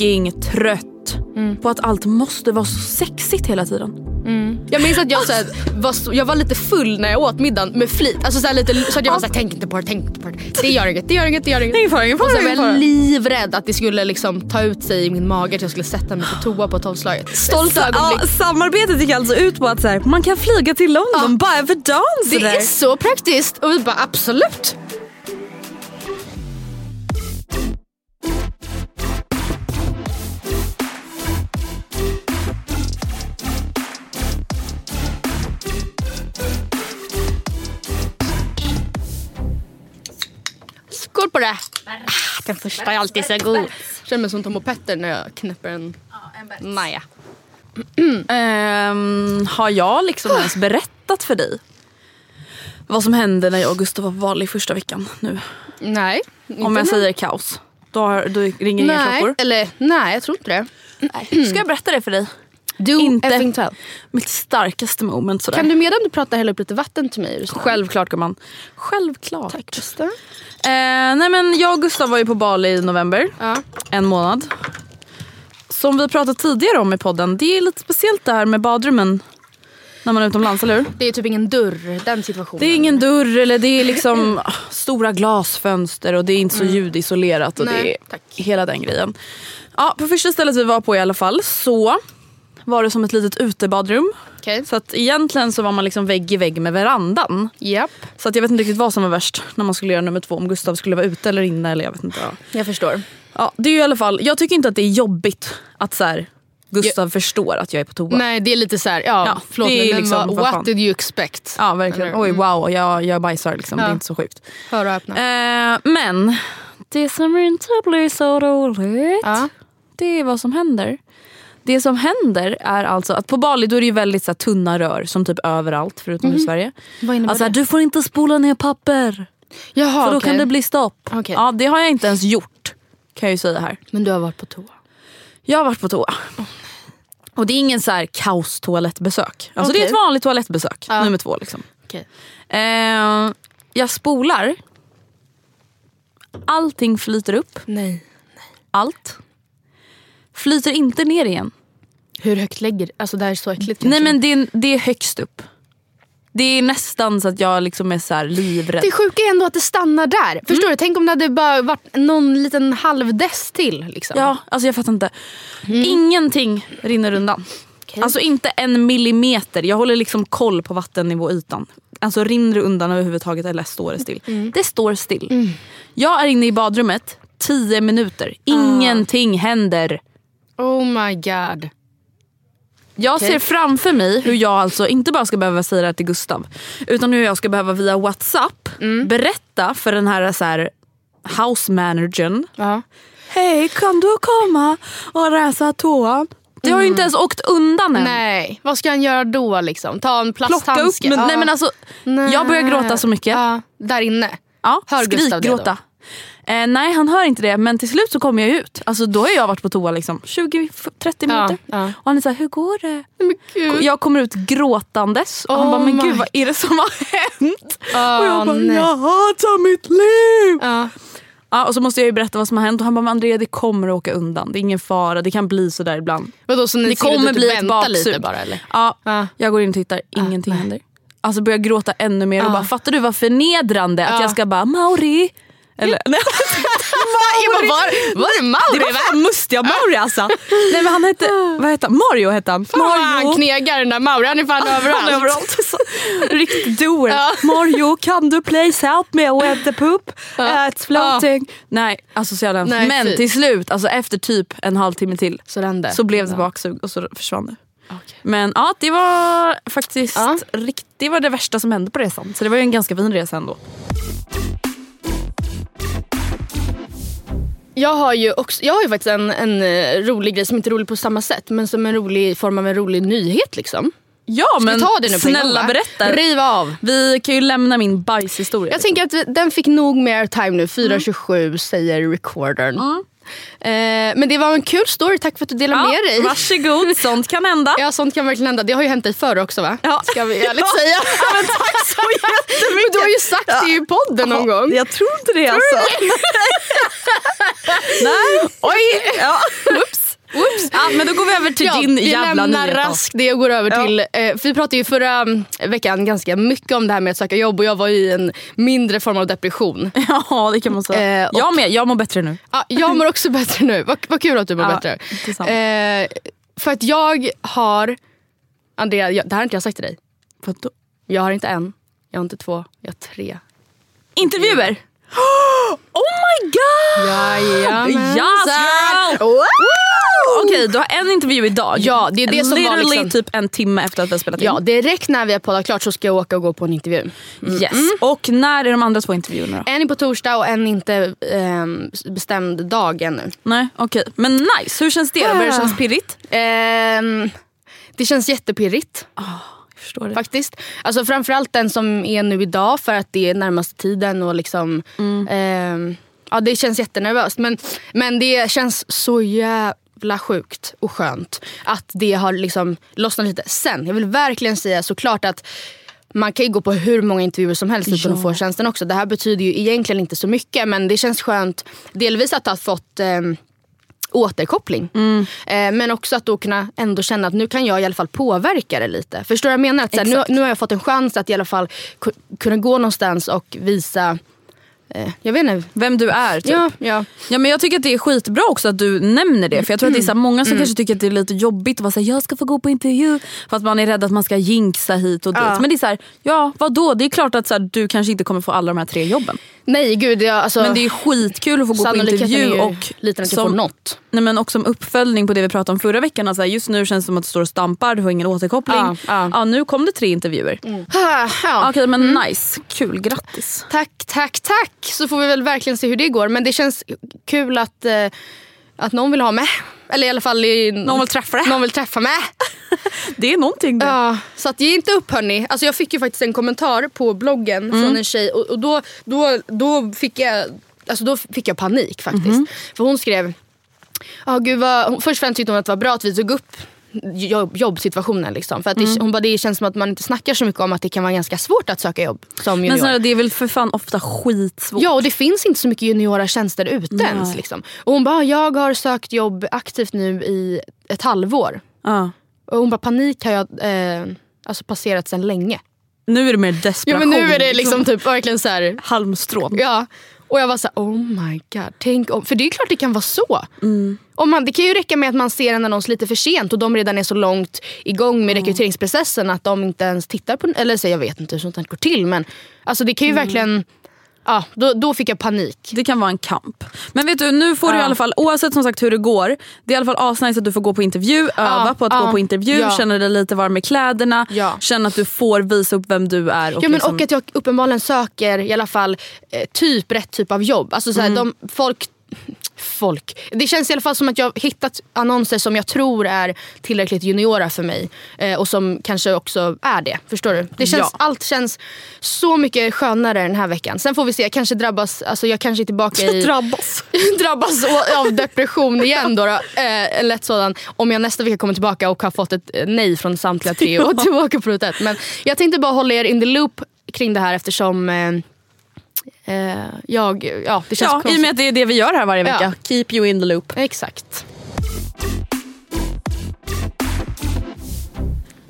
fucking trött på att allt måste vara så sexigt hela tiden. Jag minns att jag, så här, var, jag var lite full när jag åt middagen med flit. Alltså, så, här, lite, så att jag var såhär, tänk inte på det, tänk inte på det. Det gör inget, det gör inget, det gör inget. Ingen fara, ingen fara, och så var jag livrädd att det skulle liksom ta ut sig i min mage att jag skulle sätta mig på toa på tolvslaget. Stolt ögonblick. Ja, samarbetet gick alltså ut på att så här, man kan flyga till London bara för dagen Det är så praktiskt och vi bara absolut. Det! Ah, den första är alltid så god. Känner mig som Tom och Petter när jag knäpper en Maja. Ehm, har jag liksom ens berättat för dig vad som hände när jag och Gustav var Bali första veckan nu? Nej. Om jag säger kaos, då, har, då ringer inga nej, klockor. eller nej jag tror inte det. Ska jag berätta det för dig? Do Inte. Mitt starkaste moment sådär. Kan du medan du pratar hälla upp lite vatten till mig? Självklart gumman. Självklart. Tack Gustav. Eh, nej men jag och Gustav var ju på Bali i november. Ja. En månad. Som vi pratat tidigare om i podden, det är lite speciellt det här med badrummen när man är utomlands, eller hur? Det är typ ingen dörr, den situationen. Det är ingen dörr eller det är liksom ah, stora glasfönster och det är inte så ljudisolerat och Nej, det är tack. hela den grejen. Ja, på första stället vi var på i alla fall så var det som ett litet utebadrum. Okej. Så att egentligen så var man liksom vägg i vägg med verandan. Japp, Så att jag vet inte riktigt vad som var värst när man skulle göra nummer två. Om Gustav skulle vara ute eller inne eller jag vet inte. jag förstår. Ja, det är i alla fall, jag tycker inte att det är jobbigt att så här, Gustav förstår att jag är på toa. Nej det är lite så här, ja, Ja, förlåt det är men liksom, vad, fan. what did you expect? Ja verkligen. Eller- Oj wow, jag, jag bajsar liksom. Det Ja. är inte så sjukt. Hör och öppna. Eh, men det som inte blir så roligt, Ja. det är vad som händer. Det som händer är alltså att på Bali då är det ju väldigt så här, tunna rör som typ överallt förutom i Sverige. Mhm. Vad innebär Alltså, det? du får inte spola ner papper Jaha, för då okej. kan det bli stopp. Okej. Ja, det har jag inte ens gjort kan jag ju säga här. Men du har varit på toa? Jag har varit på toa. Och det är ingen så här kaos toalettbesök. Alltså det är ett vanligt toalettbesök. Ja. Nummer två liksom. Okej. Eh, jag spolar. Allting flyter upp. Nej. Allt. Flyter inte ner igen. Hur högt lägger Alltså det här är så äckligt Nej men det är, det är högst upp. Det är nästan så att jag liksom är så här livrädd. Det sjuka är ändå att det stannar där. Förstår du? Tänk om det hade bara varit någon liten halvdess till. Liksom. Ja, alltså jag fattar inte. Ingenting rinner undan. Okej. Alltså inte en millimeter. Jag håller liksom koll på vattennivåytan. Alltså rinner det undan överhuvudtaget eller står det still? Det står still. Jag är inne i badrummet 10 minuter. Ingenting händer. Oh my god. Jag Okej. ser framför mig hur jag alltså inte bara ska behöva säga det här till Gustav. Utan hur jag ska behöva via WhatsApp berätta för den här, så här house managern. Ja. Hej kan du komma och rensa toan? Det har ju inte ens åkt undan än. Nej, vad ska han göra då liksom? Ta en Plocka upp plasthandske? men, Ja. nej men alltså, jag börjar gråta så mycket. Ja, där inne. Ja, Hör Gustav det skrikgråta. Eh, nej han hör inte det men till slut så kommer jag ut. Alltså, då har jag varit på toa liksom 20-30 minuter. ja. Och han är såhär, hur går det? Men. Jag kommer ut gråtandes och han Oh bara, men gud vad är det som har hänt? och jag bara, nej. jag hatar mitt liv! Ja. Ja, och så måste jag ju berätta vad som har hänt och han bara, men Andrea det kommer att åka undan. Det är ingen fara, det kan bli sådär ibland. Vadå, så ni Det kommer typ bli ett baksug. bara eller? Ja, Ja. jag går in och tittar, ingenting nej. händer. Alltså börjar gråta ännu mer och Ja. bara, fattar du vad förnedrande att Ja. jag ska bara, Mauri. Eller, nej, bara, var, var det Mauri? det var fan mustiga Mauri alltså. Nej men han hette, vad hette han? Mario hette han. Fan, han knegar den där Mauri, han är fan överallt. Han är överallt. Riktigt doer. Ja. Mario, can du please help me with the poop? Ja. Uh, it's floating. Nej, alltså så jävla Nej, Men fy. till slut, alltså efter typ en halvtimme till Så rände. så blev det baksug och så försvann det. Men ja, det var faktiskt Ja. rikt, det var det värsta som hände på resan. Så det var ju en ganska fin resa ändå. Jag har ju, också, jag har ju faktiskt en, en eh, rolig grej som inte är rolig på samma sätt men som en rolig form av en rolig nyhet liksom. Ja Ska men ta det nu snälla berätta. Riv av. Vi kan ju lämna min bajshistoria. Jag tänker att vi- den fick nog mer time nu, Mm. 4.27 säger recordern. Eh, men det var en kul story, tack för att du delade med dig. Varsågod, sånt kan hända. Ja sånt kan verkligen hända. Det har ju hänt dig förr också va? Ja. Ska vi ärligt Ja. säga. Ja, men tack så jättemycket. Men du har ju sagt det i podden någon gång. Jag tror inte det alltså. Nej. Oj! Ja. Oops. Oops. Ja, men då går vi över till din vi jävla lämnar nyhet. då. raskt det och går över Ja. till... Eh, för vi pratade ju förra mm, veckan ganska mycket om det här med att söka jobb och jag var i en mindre form av depression. Ja det kan man säga. Eh, och- jag med, jag mår bättre nu. Ja, jag mår också bättre nu. Vad, vad kul att du mår Ja, bättre. Eh, för att jag har... Andrea, jag, det här har inte jag sagt till dig. Vadå? Jag har inte en, jag har inte två, jag har tre. Intervjuer? Oh my god! Jajamensan. Yes, girl! Wow! Okej, du har en intervju idag. Ja, det är det som var liksom- typ en timme efter att vi har spelat in. Ja, direkt när vi har poddat klart så ska jag åka och gå på en intervju. Yes. Och när är de andra två intervjuerna då? En är på torsdag och en inte ehm, bestämd dag ännu. Nej, okej. Men nice, hur känns det? då? Börjar det kännas pirrigt? Ehm, det känns jättepirrigt Jag förstår det. faktiskt. Alltså framförallt den som är nu idag för att det är närmaste tiden och liksom ehm, Ja det känns jättenervöst men, men det känns så jävla sjukt och skönt att det har liksom lossnat lite. Sen, jag vill verkligen säga såklart att man kan ju gå på hur många intervjuer som helst utan att få tjänsten också. Det här betyder ju egentligen inte så mycket men det känns skönt delvis att ha fått ehm, återkoppling. Eh, men också att då kunna ändå känna att nu kan jag i alla fall påverka det lite. Förstår du vad jag menar? Att, så här, nu, nu har jag fått en chans att i alla fall ku- kunna gå någonstans och visa eh, jag vet inte. Vem du är typ. Ja, ja. Ja, men jag tycker att det är skitbra också att du nämner det. För jag tror att det är så här, många Mm. som kanske tycker att det är lite jobbigt att vara såhär, jag ska få gå på intervju. För att man är rädd att man ska jinxa hit och dit. Ja. Men det är så här, ja vadå? Det är klart att så här, du kanske inte kommer få alla de här tre jobben. Nej gud, jag, alltså, Men det är skitkul att få gå på intervju. är Och liten att jag får som, något. nej, men också som uppföljning på det vi pratade om förra veckan. Alltså, just nu känns det som att du står och stampar, du har ingen återkoppling. Ja, ja. nu kom det tre intervjuer. Ah, ja. Okej men nice, kul, grattis. Tack, tack, tack. Så får vi väl verkligen se hur det går. Men det känns kul att, eh, att någon vill ha mig. Eller i alla fall i, Någon vill träffa dig. Någon vill träffa mig. Det är någonting det. Ja, så att ge inte upp hörni. Alltså jag fick ju faktiskt en kommentar på bloggen Mm. från en tjej och, och då, då, då, fick jag, alltså då fick jag panik faktiskt. Mhm. För hon skrev, ah, gud vad, först och främst tyckte hon att det var bra att vi tog upp jobb, jobbsituationen. Liksom. För att Mm. det, hon bara, det känns som att man inte snackar så mycket om att det kan vara ganska svårt att söka jobb som junior. Men snälla, det är väl för fan ofta skitsvårt. Ja och det finns inte så mycket juniora tjänster ute ens. Liksom. Och hon bara, "Ah, jag har sökt jobb aktivt nu i ett halvår. Ja. Och hon bara, panik har jag eh, alltså passerat sedan länge. Nu är det mer Ja desperation. men nu är det liksom typ verkligen så här. halmstrån. Ja. Och jag var så här, oh my god. Tänk om, för det är klart det kan vara så. Om man, det kan ju räcka med att man ser en annons lite för sent och de redan är så långt igång med rekryteringsprocessen att de inte ens tittar på Eller så jag vet inte hur sånt här går till men alltså det kan ju verkligen, ja då, då fick jag panik. Det kan vara en kamp. Men vet du, nu får du i alla fall, oavsett som sagt hur det går, det är i alla fall asnice att du får gå på intervju, öva på att gå på intervju, ja. känna dig lite varm i kläderna, Ja. känna att du får visa upp vem du är. Och Ja, men liksom, Och att jag uppenbarligen söker i alla fall eh, typ rätt typ av jobb. Alltså, såhär, de, folk folk. Det känns i alla fall som att jag har hittat annonser som jag tror är tillräckligt juniora för mig. Eh, och som kanske också är det. Förstår du? Det känns, Ja. Allt känns så mycket skönare den här veckan. Sen får vi se, jag kanske drabbas, alltså jag kanske är tillbaka i... Drabbas. drabbas av depression igen då. då. Eh, en lätt sådan. Om jag nästa vecka kommer tillbaka och har fått ett eh, nej från samtliga tre och tillbaka på ruta ett. Men jag tänkte bara hålla er in the loop kring det här eftersom eh, jag, ja det känns Ja, i och konstigt. med att det är det vi gör här varje vecka. Ja. Keep you in the loop. Exakt.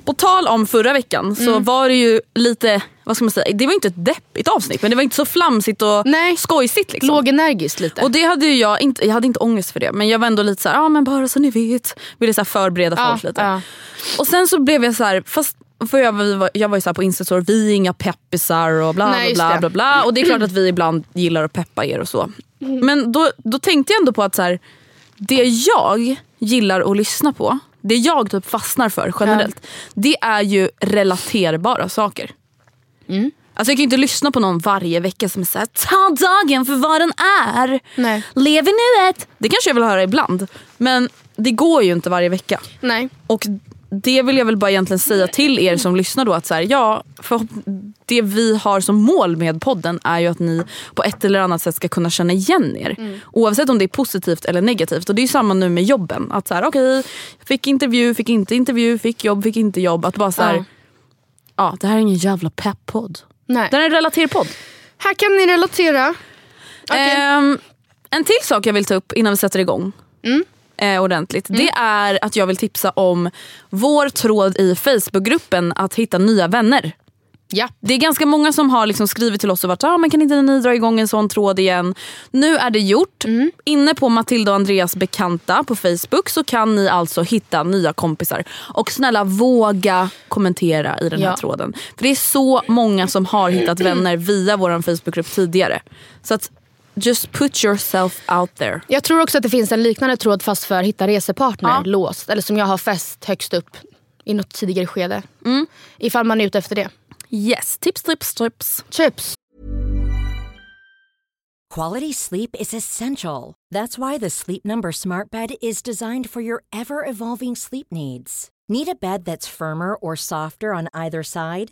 På tal om förra veckan så Mm. var det ju lite, vad ska man säga, det var inte ett deppigt avsnitt men det var inte så flamsigt och Nej. skojsigt. Liksom. Lågenergiskt lite. Och det hade jag inte, jag hade inte ångest för det men jag var ändå lite så här, ja men bara så ni vet. Ville så förbereda Ja, folk lite. ja. Och sen så blev jag så här, fast för jag, var- jag var ju så här på Instastory, vi är inga peppisar och bla Nej, bla bla, bla bla. Och det är klart att vi ibland gillar att peppa er och så. Men då, då tänkte jag ändå på att så här, det jag gillar att lyssna på, det jag typ fastnar för generellt, det är ju relaterbara saker. Alltså jag kan ju inte lyssna på någon varje vecka som såhär, ta dagen för vad den är. Nej. Lev i nuet. Det kanske jag vill höra ibland. Men det går ju inte varje vecka. Nej. Och det vill jag väl bara egentligen säga till er som lyssnar då att så här, ja, för det vi har som mål med podden är ju att ni på ett eller annat sätt ska kunna känna igen er. Oavsett om det är positivt eller negativt. Och det är ju samma nu med jobben. Att så här, okej, fick intervju, fick inte intervju, fick jobb, fick inte jobb. Att bara så här, Ja. ja. det här är ingen jävla pepp-podd. Nej. Det här är en relaterpodd. Här kan ni relatera. Okej. Ehm, en till sak jag vill ta upp innan vi sätter igång Mm. Eh, ordentligt. Det är att jag vill tipsa om vår tråd i Facebookgruppen att hitta nya vänner. Ja. Det är ganska många som har liksom skrivit till oss och varit ah, men kan inte ni dra igång en sån tråd igen. Nu är det gjort. Mm. Inne på Matilda och Andreas bekanta på Facebook så kan ni alltså hitta nya kompisar. Och snälla våga kommentera i den här Ja. tråden. För det är så många som har hittat vänner via vår Facebookgrupp tidigare. Så att just put yourself out there. Jag tror också att det finns en liknande tråd fast för hitta resepartner Ja. låst. Eller som jag har fäst högst upp i något tidigare skede. Mm. Ifall man är ute efter det. Yes, tips, tips, tips. Chips. Quality sleep is essential. That's why the Sleep Number Smart Bed is designed for your ever evolving sleep needs. Need a bed that's firmer or softer on either side?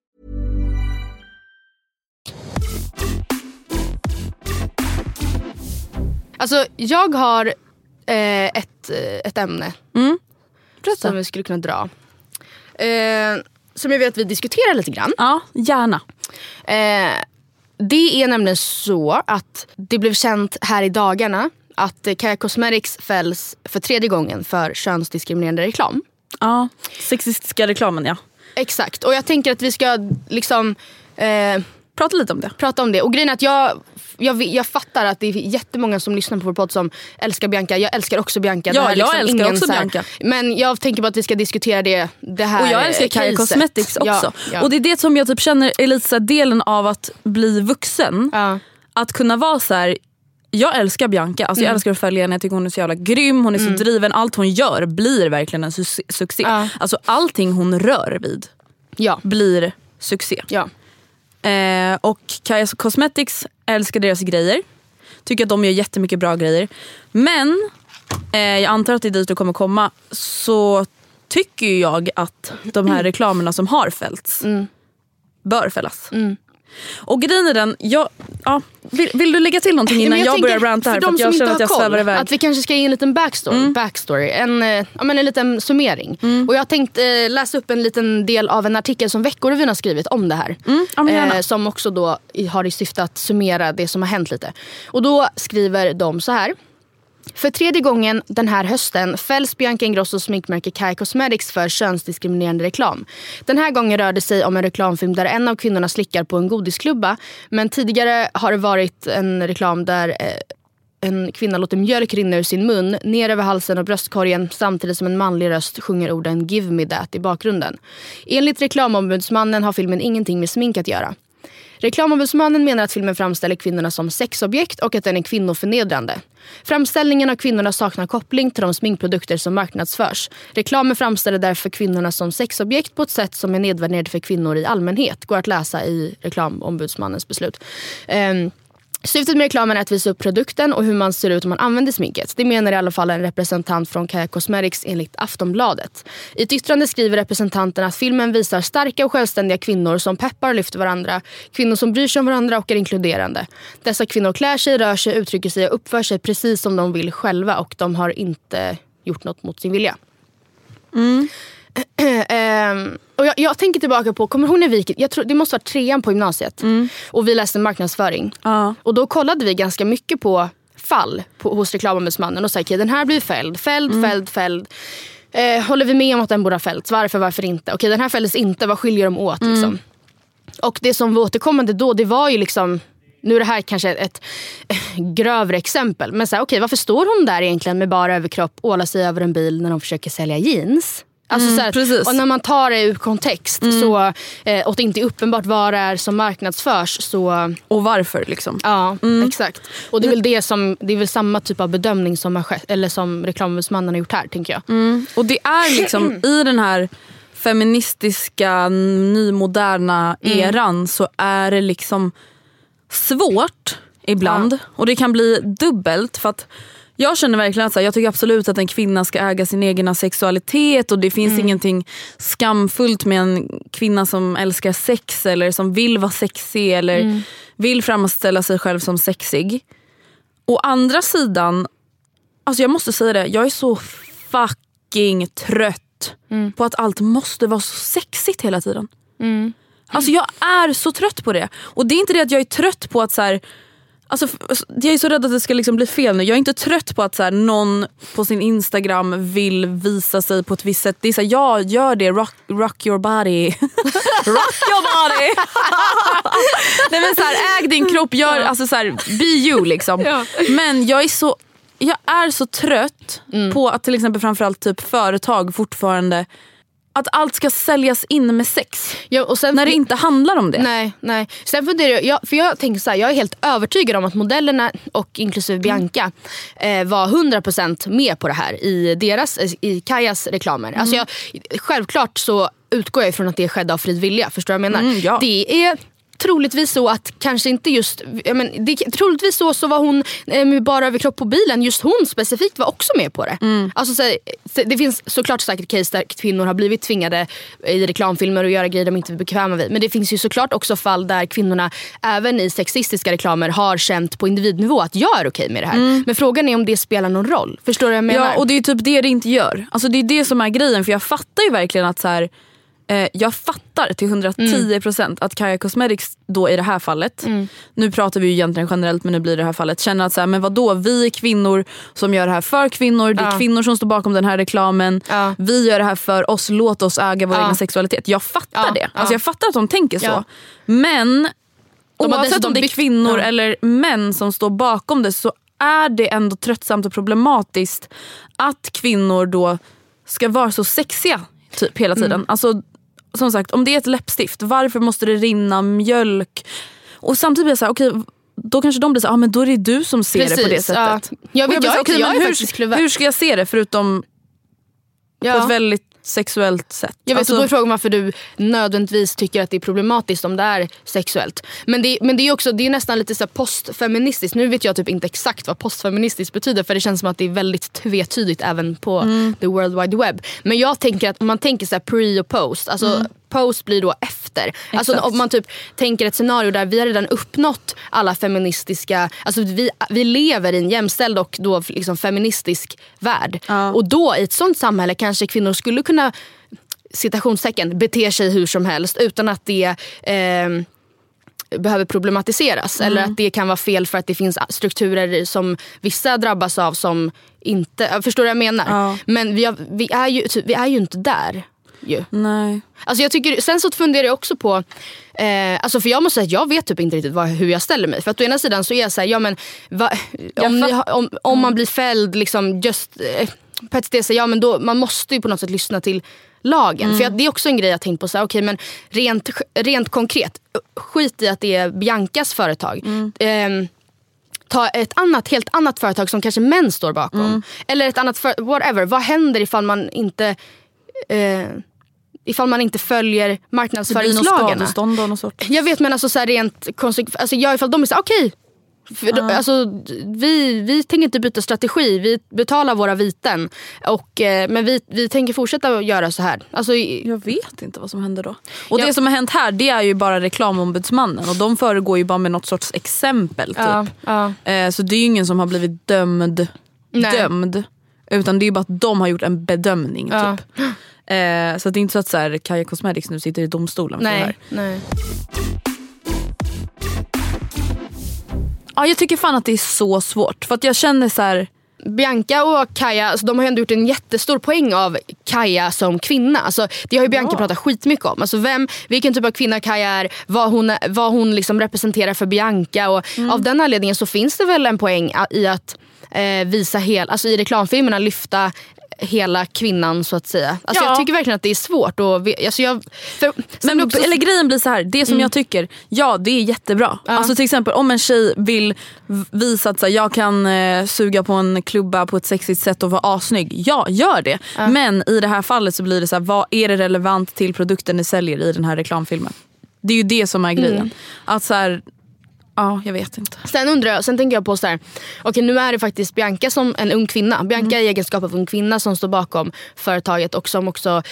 Alltså jag har eh, ett, eh, ett ämne som vi skulle kunna dra. Eh, som jag vet att vi diskuterar lite grann. Ja, gärna. Eh, det är nämligen så att det blev känt här i dagarna att Kaja Cosmetics fälls för tredje gången för könsdiskriminerande reklam. Ja, sexistiska reklamen ja. Exakt, och jag tänker att vi ska liksom eh, Prata lite om det. prata om det. Och grejen är att jag, jag, jag fattar att det är jättemånga som lyssnar på vår podd som älskar Bianca. Jag älskar också Bianca. Ja, jag älskar ingen också så här- Bianca. Men jag tänker bara att vi ska diskutera det, det här Och jag älskar Kaja. Cosmetics också. Ja, ja. Och det är det som jag typ känner är lite så delen av att bli vuxen. ja. Att kunna vara så här. jag älskar Bianca, alltså Mm. jag älskar att följa henne, jag tycker hon är så jävla grym, hon är så driven, allt hon gör blir verkligen en su- succé. Ja. Alltså allting hon rör vid Ja. blir succé. ja. Eh, och Kaja Cosmetics älskar deras grejer. Tycker att de gör jättemycket bra grejer. Men eh, jag antar att det är dit du kommer komma. Så tycker jag att de här reklamerna som har fällts bör fällas. Och grejen är den, jag, ja, vill, vill du lägga till någonting innan Men jag, börjar ranta här? För För de att jag som inte att har jag koll, iväg. att vi kanske ska ge en liten backstory. backstory en, eh, ja, men en liten summering. Och jag tänkte eh, läsa upp en liten del av en artikel som Veckorevyn har skrivit om det här. gärna. eh, som också då har i syfte att summera det som har hänt lite. Och då skriver de så här. För tredje gången den här hösten fälls Bianca Ingrossos sminkmärke Kai Cosmetics för könsdiskriminerande reklam. Den här gången rör det sig om en reklamfilm där en av kvinnorna slickar på en godisklubba. Men tidigare har det varit en reklam där eh, en kvinna låter mjölk rinna ur sin mun ner över halsen och bröstkorgen samtidigt som en manlig röst sjunger orden “Give me that” i bakgrunden. Enligt reklamombudsmannen har filmen ingenting med smink att göra. Reklamombudsmannen menar att filmen framställer kvinnorna som sexobjekt och att den är kvinnoförnedrande. Framställningen av kvinnorna saknar koppling till de sminkprodukter som marknadsförs. Reklamen framställer därför kvinnorna som sexobjekt på ett sätt som är nedvärderande för kvinnor i allmänhet. Går att läsa i reklamombudsmannens beslut. Ehm, Syftet med reklamen är att visa upp produkten och hur man ser ut om man använder sminket. Det menar i alla fall en representant från Kaja Cosmetics enligt Aftonbladet. I ett yttrande skriver representanten att filmen visar starka och självständiga kvinnor som peppar och lyfter varandra. Kvinnor som bryr sig om varandra och är inkluderande. Dessa kvinnor klär sig, rör sig, uttrycker sig och uppför sig precis som de vill själva och de har inte gjort något mot sin vilja. Mm. Ehm, och jag, jag tänker tillbaka på, kommer ihåg när vi jag tror, det måste vara trean på gymnasiet. Och vi läste marknadsföring. Ja. Och då kollade vi ganska mycket på fall på, hos reklamombudsmannen och sa okej den här blir fälld, fälld, fälld, fälld. Eh, håller vi med om att den borde ha fällts? Varför, varför inte? Okej den här fälldes inte, vad skiljer de åt? Liksom? Och det som var återkommande då det var ju liksom nu är det här kanske ett grövre exempel. Men så här, okej, varför står hon där egentligen med bara överkropp och ålar sig över en bil när de försöker sälja jeans? Alltså så här, precis. och när man tar det ur kontext så, eh, och det inte är uppenbart vad det är som marknadsförs så Och varför liksom. Ja, exakt. Och det är, väl det, som, det är väl samma typ av bedömning som, har skett, eller som reklamombudsmannen har gjort här. tänker jag. Och det är liksom i den här feministiska nymoderna eran så är det liksom svårt ibland. Och det kan bli dubbelt för att jag känner verkligen att så här, jag tycker absolut att en kvinna ska äga sin egen sexualitet och det finns ingenting skamfullt med en kvinna som älskar sex eller som vill vara sexig eller vill framställa sig själv som sexig. Å andra sidan, alltså jag måste säga det, jag är så fucking trött på att allt måste vara så sexigt hela tiden. Alltså jag är så trött på det. Och det är inte det att jag är trött på att så här, Alltså, jag är så rädd att det ska liksom bli fel nu. Jag är inte trött på att så här, någon på sin Instagram vill visa sig på ett visst sätt. Det är så här, ja, gör det. Rock, rock your body. rock your body! Nej, men så här, äg din kropp, gör, alltså, så här, be you. Liksom. Men jag är så jag är så trött på att till exempel framförallt typ företag fortfarande att allt ska säljas in med sex. Ja, och sen, När det inte handlar om det. Nej, nej. Sen funderar jag, för jag tänker så här, jag är helt övertygad om att modellerna och inklusive Bianca eh, var 100% med på det här i, deras, i Kajas reklamer. Alltså jag, självklart så utgår jag ifrån att det skedde av fri vilja. Förstår du vad jag menar? Mm, ja. Det är troligtvis så att kanske inte just, men det, troligtvis så, så var hon eh, med bara överkropp på bilen, just hon specifikt var också med på det. Mm. Alltså, så, det finns såklart säkert case där kvinnor har blivit tvingade i reklamfilmer att göra grejer de inte är bekväma vid. Men det finns ju såklart också fall där kvinnorna även i sexistiska reklamer har känt på individnivå att jag är okej med det här. Men frågan är om det spelar någon roll. Förstår du vad jag menar? Mm. Ja och det är typ det det inte gör. Alltså det är det som är grejen för jag fattar ju verkligen att så här, eh, jag fattar till 110% att Kaja Cosmetics då i det här fallet, nu pratar vi ju egentligen generellt men nu blir det här fallet, känner att så här, men vadå vi är kvinnor som gör det här för kvinnor, det är Ja. kvinnor som står bakom den här reklamen, Ja. vi gör det här för oss, låt oss äga vår Ja. egen sexualitet. Jag fattar det, alltså ja. jag fattar att de tänker så. Men De oavsett om det är kvinnor eller män som står bakom det så är det ändå tröttsamt och problematiskt att kvinnor då ska vara så sexiga typ hela tiden. Mm. Alltså, som sagt, om det är ett läppstift, varför måste det rinna mjölk? Och samtidigt blir jag så här, okej, då kanske de blir så ah, men då är det du som ser det på det Precis, sättet. ja. Jag jag är- "Okej, jag men är hur, faktiskt kluven." hur ska jag se det förutom på Ja. ett väldigt sexuellt sätt? Jag vet, Alltså- då är frågan varför du nödvändigtvis tycker att det är problematiskt om det är sexuellt. Men det, men det är också det är nästan lite så postfeministiskt. Nu vet jag typ inte exakt vad postfeministiskt betyder för det känns som att det är väldigt tvetydigt även på Mm. the world wide web. Men jag tänker att om man tänker så här pre och post, alltså post blir då efter. Alltså Mm. Exakt. om man typ tänker ett scenario där vi har redan uppnått alla feministiska, alltså vi, vi lever i en jämställd och då liksom feministisk värld. Ja. Och då i ett sånt samhälle kanske kvinnor skulle kunna citationstecken bete sig hur som helst utan att det ehm, behöver problematiseras. Eller att det kan vara fel för att det finns strukturer som vissa drabbas av som inte... Förstår vad jag menar? Ja. Men vi, har, vi, är ju, vi är ju inte där. Ju. Nej. Alltså jag tycker, sen så funderar jag också på, eh, alltså för jag måste säga att jag vet typ inte riktigt vad, hur jag ställer mig. För att å ena sidan så är jag såhär, ja men va, om, ni, om, om man blir fälld liksom just eh, på ett ställe, ja men då, man måste ju på något sätt lyssna till lagen. För jag, det är också en grej jag tänkt på, så här, okej men rent, rent konkret, skit i att det är Biancas företag. Ehm, ta ett annat, helt annat företag som kanske män står bakom. Eller ett annat, för, whatever. Vad händer ifall man inte eh, ifall man inte följer Det blir något marknadsföringslagarna? sort. Jag vet men alltså så här rent konsekvent, alltså jag ifall de är såhär okej. För då- Alltså, vi, vi tänker inte byta strategi, vi betalar våra viten. Och, eh, men vi, vi tänker fortsätta göra så här. Alltså, i- Jag vet inte vad som händer då. Och Ja. det som har hänt här det är ju bara reklamombudsmannen och de föregår ju bara med något sorts exempel. Typ. ja. Eh, så det är ju ingen som har blivit dömd. Nej. dömd utan det är bara att de har gjort en bedömning. Typ. Eh, så det är inte så att så här, Kaja Cosmetics nu sitter i domstolen för det här. Nej, nej. Ja, jag tycker fan att det är så svårt. För att jag känner så här, Bianca och Kaja alltså, de har ju ändå gjort en jättestor poäng av Kaja som kvinna. Alltså, det har ju Bianca Ja. pratat skitmycket om. Alltså, vem, vilken typ av kvinna Kaja är, vad hon, vad hon liksom representerar för Bianca. Och Mm. Av den anledningen så finns det väl en poäng i att eh, visa hel, alltså, i reklamfilmerna lyfta hela kvinnan så att säga. Alltså, Ja. Jag tycker verkligen att det är svårt. Och, alltså, jag, för, Men, också, eller grejen blir så här, det som jag tycker, ja det är jättebra. Alltså till exempel om en tjej vill visa att så här, jag kan eh, suga på en klubba på ett sexigt sätt och vara assnygg. Ja, gör det. Men i det här fallet så blir det så här, vad är det relevant till produkten ni säljer i den här reklamfilmen? Det är ju det som är grejen. Att så här, ja jag vet inte. Sen undrar jag, sen tänker jag på så här, okej nu är det faktiskt Bianca som en ung kvinna. Bianca Mm. i egenskap av ung kvinna som står bakom företaget och som också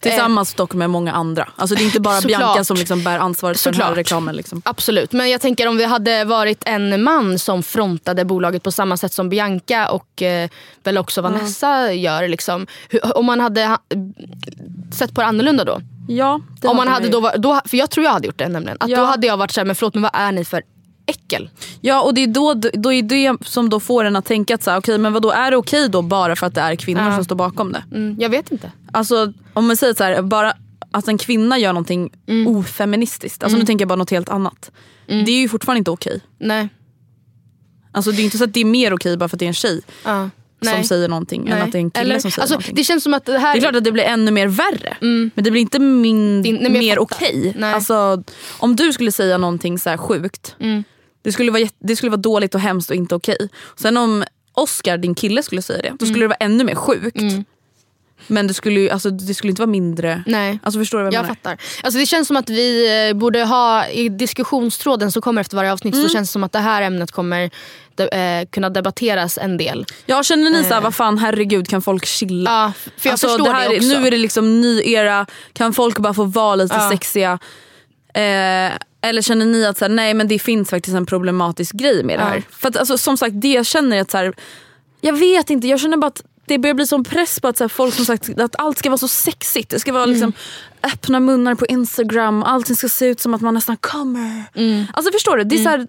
Tillsammans dock med många andra. Alltså det är inte bara Såklart. Bianca som liksom bär ansvaret för den här Såklart. reklamen. Liksom. Absolut, men jag tänker om det hade varit en man som frontade bolaget på samma sätt som Bianca och eh, väl också Vanessa gör. Liksom. Hur, om man hade ha, sett på det annorlunda då? Ja, det om man hade vi. då, då? För jag tror jag hade gjort det nämligen. Att Ja. Då hade jag varit såhär, men förlåt men vad är ni för äckel? Ja och det är då, då är det som då får en att tänka att så här, okej, men vadå, är det okej då bara för att det är kvinnor Ja. som står bakom det? Mm, jag vet inte. Alltså om man säger så här, bara att en kvinna gör någonting Mm. ofeministiskt, alltså nu tänker jag bara något helt annat. Det är ju fortfarande inte okej. Nej. Alltså det är inte så att det är mer okej bara för att det är en tjej Ja. Nej. som säger någonting än Nej. att det är en kille Eller, som säger alltså, någonting. Det känns som att det här... Det är klart att det blir ännu mer värre. Men det blir inte min, Det- mer okej. Nej. Alltså, om du skulle säga någonting så här sjukt. Mm. Det, skulle vara, det skulle vara dåligt och hemskt och inte okej. Sen om Oscar, din kille, skulle säga det. Då Mm. skulle det vara ännu mer sjukt. Men det skulle, ju, alltså, det skulle inte vara mindre. Nej. Alltså, förstår du vad jag, Jag menar? fattar. Alltså det känns som att vi eh, borde ha i diskussionstråden som kommer efter varje avsnitt Mm. så känns det som att det här ämnet kommer de, eh, kunna debatteras en del. Ja, känner ni så här, vad fan herregud kan folk chilla? Ja, för jag Alltså, förstår det här, det också. Nu är det liksom ny era, kan folk bara få vara lite Ja. sexiga? Eh, eller känner ni att så här, nej men det finns faktiskt en problematisk grej med det Ja. här? För att, alltså, som sagt det jag känner är att så här, jag vet inte, jag känner bara att det börjar bli sån press på att så här, folk som sagt att allt ska vara så sexigt. Det ska vara Mm. liksom öppna munnar på Instagram, allting ska se ut som att man nästan kommer. Alltså förstår du? Det är så här,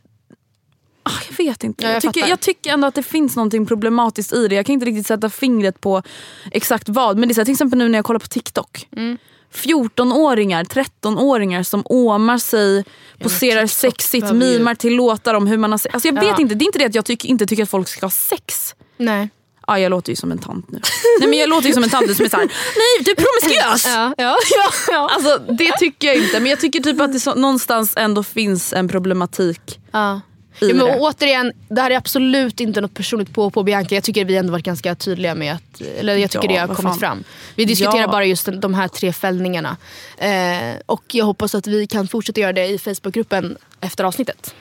ah, jag vet inte. Mm. Ja, jag jag, tycker, jag tycker ändå att det finns något problematiskt i det. Jag kan inte riktigt sätta fingret på exakt vad. Men det är så här, till exempel nu när jag kollar på TikTok. Mm. 14-åringar, 13-åringar som åmar sig, poserar sexigt, mimar till låtar om hur man har sex. Alltså jag vet Ja. inte, det är inte det att jag tycker, inte tycker att folk ska ha sex. Nej. Ja, jag låter ju som en tant nu. Nej men jag låter ju som en tant som är såhär, nej du är promiskuös! Ja, ja, ja, ja. Alltså det tycker jag inte men jag tycker typ att det så, någonstans ändå finns en problematik. ja. Ja, men återigen, det här är absolut inte något personligt på på Bianca. Jag tycker vi ändå varit ganska tydliga med att, eller jag tycker Ja, det har kommit fan. fram. Vi diskuterar Ja. bara just de här tre fällningarna. Eh, och jag hoppas att vi kan fortsätta göra det i Facebookgruppen efter avsnittet.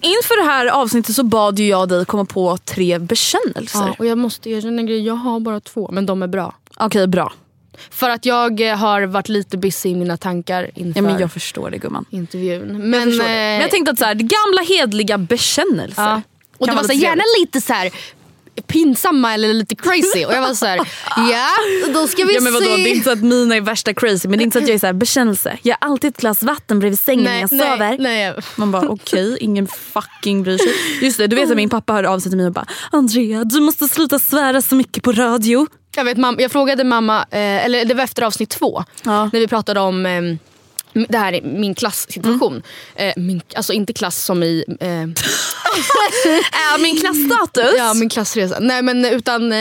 Inför det här avsnittet så bad ju jag dig komma på tre bekännelser. Ja, och jag måste erkänna en grej, jag har bara två men de är bra. Okej, bra. För att jag eh, har varit lite busy i mina tankar inför Ja, men jag förstår det gumman. intervjun. Men, Men, jag, det. eh, men jag tänkte att så här, gamla hedliga bekännelser. Ja. Och det var så gärna lite så här pinsamma eller lite crazy. Och jag var så här, ja då ska vi Ja, men vadå, se. det är inte så att mina är värsta crazy men det är inte så att jag är så här, bekännelse. Jag har alltid ett glas vatten bredvid sängen när jag sover. nej. Man bara okej, ingen fucking bryr sig. Just det, du vet att min pappa hörde av sig till mig och bara Andrea du måste sluta svära så mycket på radio. Jag, vet, mam- jag frågade mamma, eh, eller det var efter avsnitt två, Ja. när vi pratade om eh, det här är min klasssituation. Eh, min, alltså inte klass som i... Eh, Äh, min klassstatus? ja, min klassresa. Nej men utan eh,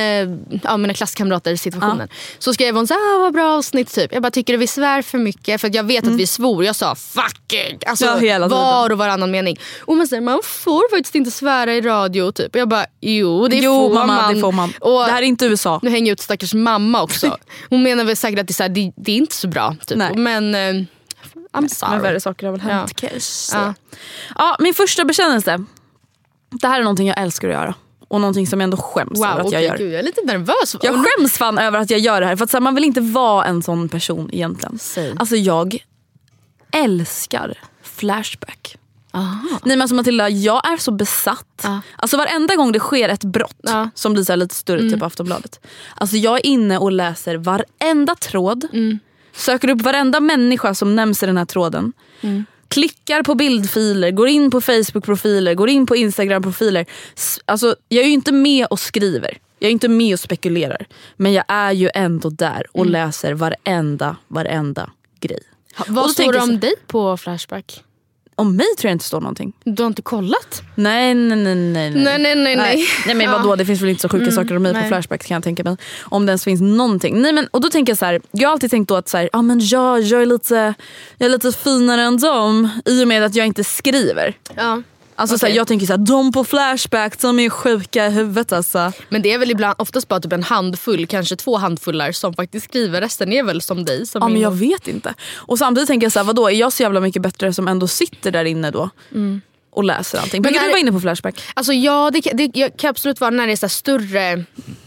ja, mina klasskamrater situationen. Så skrev hon så här, ah, vad bra avsnitt typ. Jag bara, tycker du vi svär för mycket? För jag vet att vi svor. Jag sa fuck it. Alltså, Mm. Ja, var och varannan mening. Och man säger, man får faktiskt inte svära i radio. Typ. Jag bara, jo det jo får mamma man. det får man. Och, det här är inte USA. nu hänger jag ut stackars mamma också. Hon menar väl säkert att det är, så här, det, det är inte så bra. Typ. Nej. Men eh, I'm sorry. Men värre saker har väl hänt. Ja. Ja. Ja, min första bekännelse. Det här är någonting jag älskar att göra. Och någonting som jag ändå skäms Wow, över att okej, jag gör. gud, jag är lite nervös. Jag skäms fan över att jag gör det här. För att här, man vill inte vara en sån person egentligen. Säg. Alltså jag älskar Flashback. Nej men alltså Matilda, jag är så besatt. Ja. Alltså varenda gång det sker ett brott. Mm. som blir så lite större, typ på Aftonbladet. Alltså jag är inne och läser varenda tråd. Mm. Söker upp varenda människa som nämns i den här tråden. Mm. Klickar på bildfiler, går in på Facebook-profiler, går in på Instagram-profiler. Alltså, jag är ju inte med och skriver. Jag är inte med och spekulerar. Men jag är ju ändå där och Mm. läser varenda, varenda grej. Då Vad står det om dig på Flashback? Om mig tror jag inte står någonting. Du har inte kollat? Nej nej nej nej. Nej, nej, nej, nej. nej men Ja. vadå det finns väl inte så sjuka saker om mig på nej. Flashback kan jag tänka mig. Om det ens finns någonting. Nej men och då tänker jag så här. jag har alltid tänkt då att så här, ah, men jag, jag, är lite, jag är lite finare än dem i och med att jag inte skriver. Ja. Alltså så här, Okej. jag tänker så här, de på Flashback de är sjuka i huvudet alltså. Men det är väl ibland oftast bara typ en handfull, kanske två handfullar som faktiskt skriver. Resten är väl som dig. Som Ja men jag vet inte. Och samtidigt tänker jag så här, vadå är jag så jävla mycket bättre som ändå sitter där inne då? Och läser allting. Brukar du vara inne på Flashback? Alltså ja, det, det jag kan absolut vara när det är så större eh,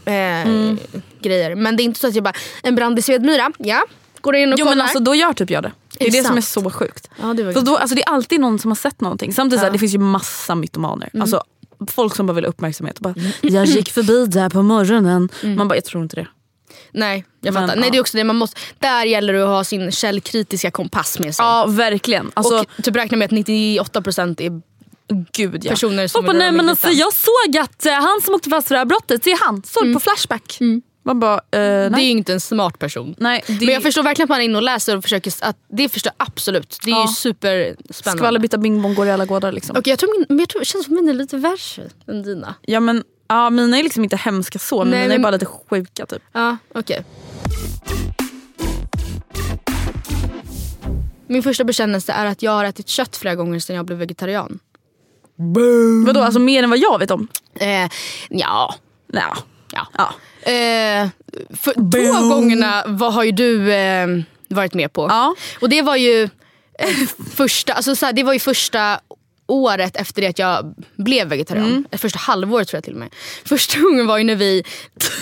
Mm. grejer. Men det är inte så att jag bara, en brand i Svedmyra, ja. Går in och Jo kollar. men alltså då gör typ jag det. Det är det, som är så sjukt. Ja, det då, alltså, det är alltid någon som har sett någonting. Samtidigt så här, Ja. det finns ju massa mytomaner. Alltså, folk som bara vill ha uppmärksamhet. Bara, jag gick förbi där på morgonen. Man bara, jag tror inte det. Nej, jag Men, fattar. Nej, ja. det är också det, man måste, där gäller det att ha sin källkritiska kompass med sig. Ja verkligen. Alltså, och typ räkna med att 98% är gud ja. personer som vill nej men alltså, grytan." jag såg att eh, han som åkte fast för det här brottet, det är han. Såg på Flashback. Man bara, eh, Det är nej. ju inte en smart person. nej det Men jag förstår verkligen att man är inne och läser och försöker, att, det förstår jag absolut. Det är Ja. ju superspännande. Skvallerbytta bing bong går i alla gårdar liksom. Okej, jag tror min, jag tror, det känns som min är lite värre än dina. Ja men ja, mina är liksom inte hemska så, men Nej, mina är men- bara lite sjuka typ. Ja, okej. Min första bekännelse är att jag har ätit kött flera gånger sedan jag blev vegetarian. Vadå alltså mer än vad jag vet om? Eh, ja. Ja. Ja. ja. Eh, för två gångerna vad har ju du eh, varit med på. Ja. Och det var ju eh, första, alltså så här, det var ju första året efter det att jag blev vegetarian. Mm. Första halvåret tror jag till och med. Första gången var ju när vi,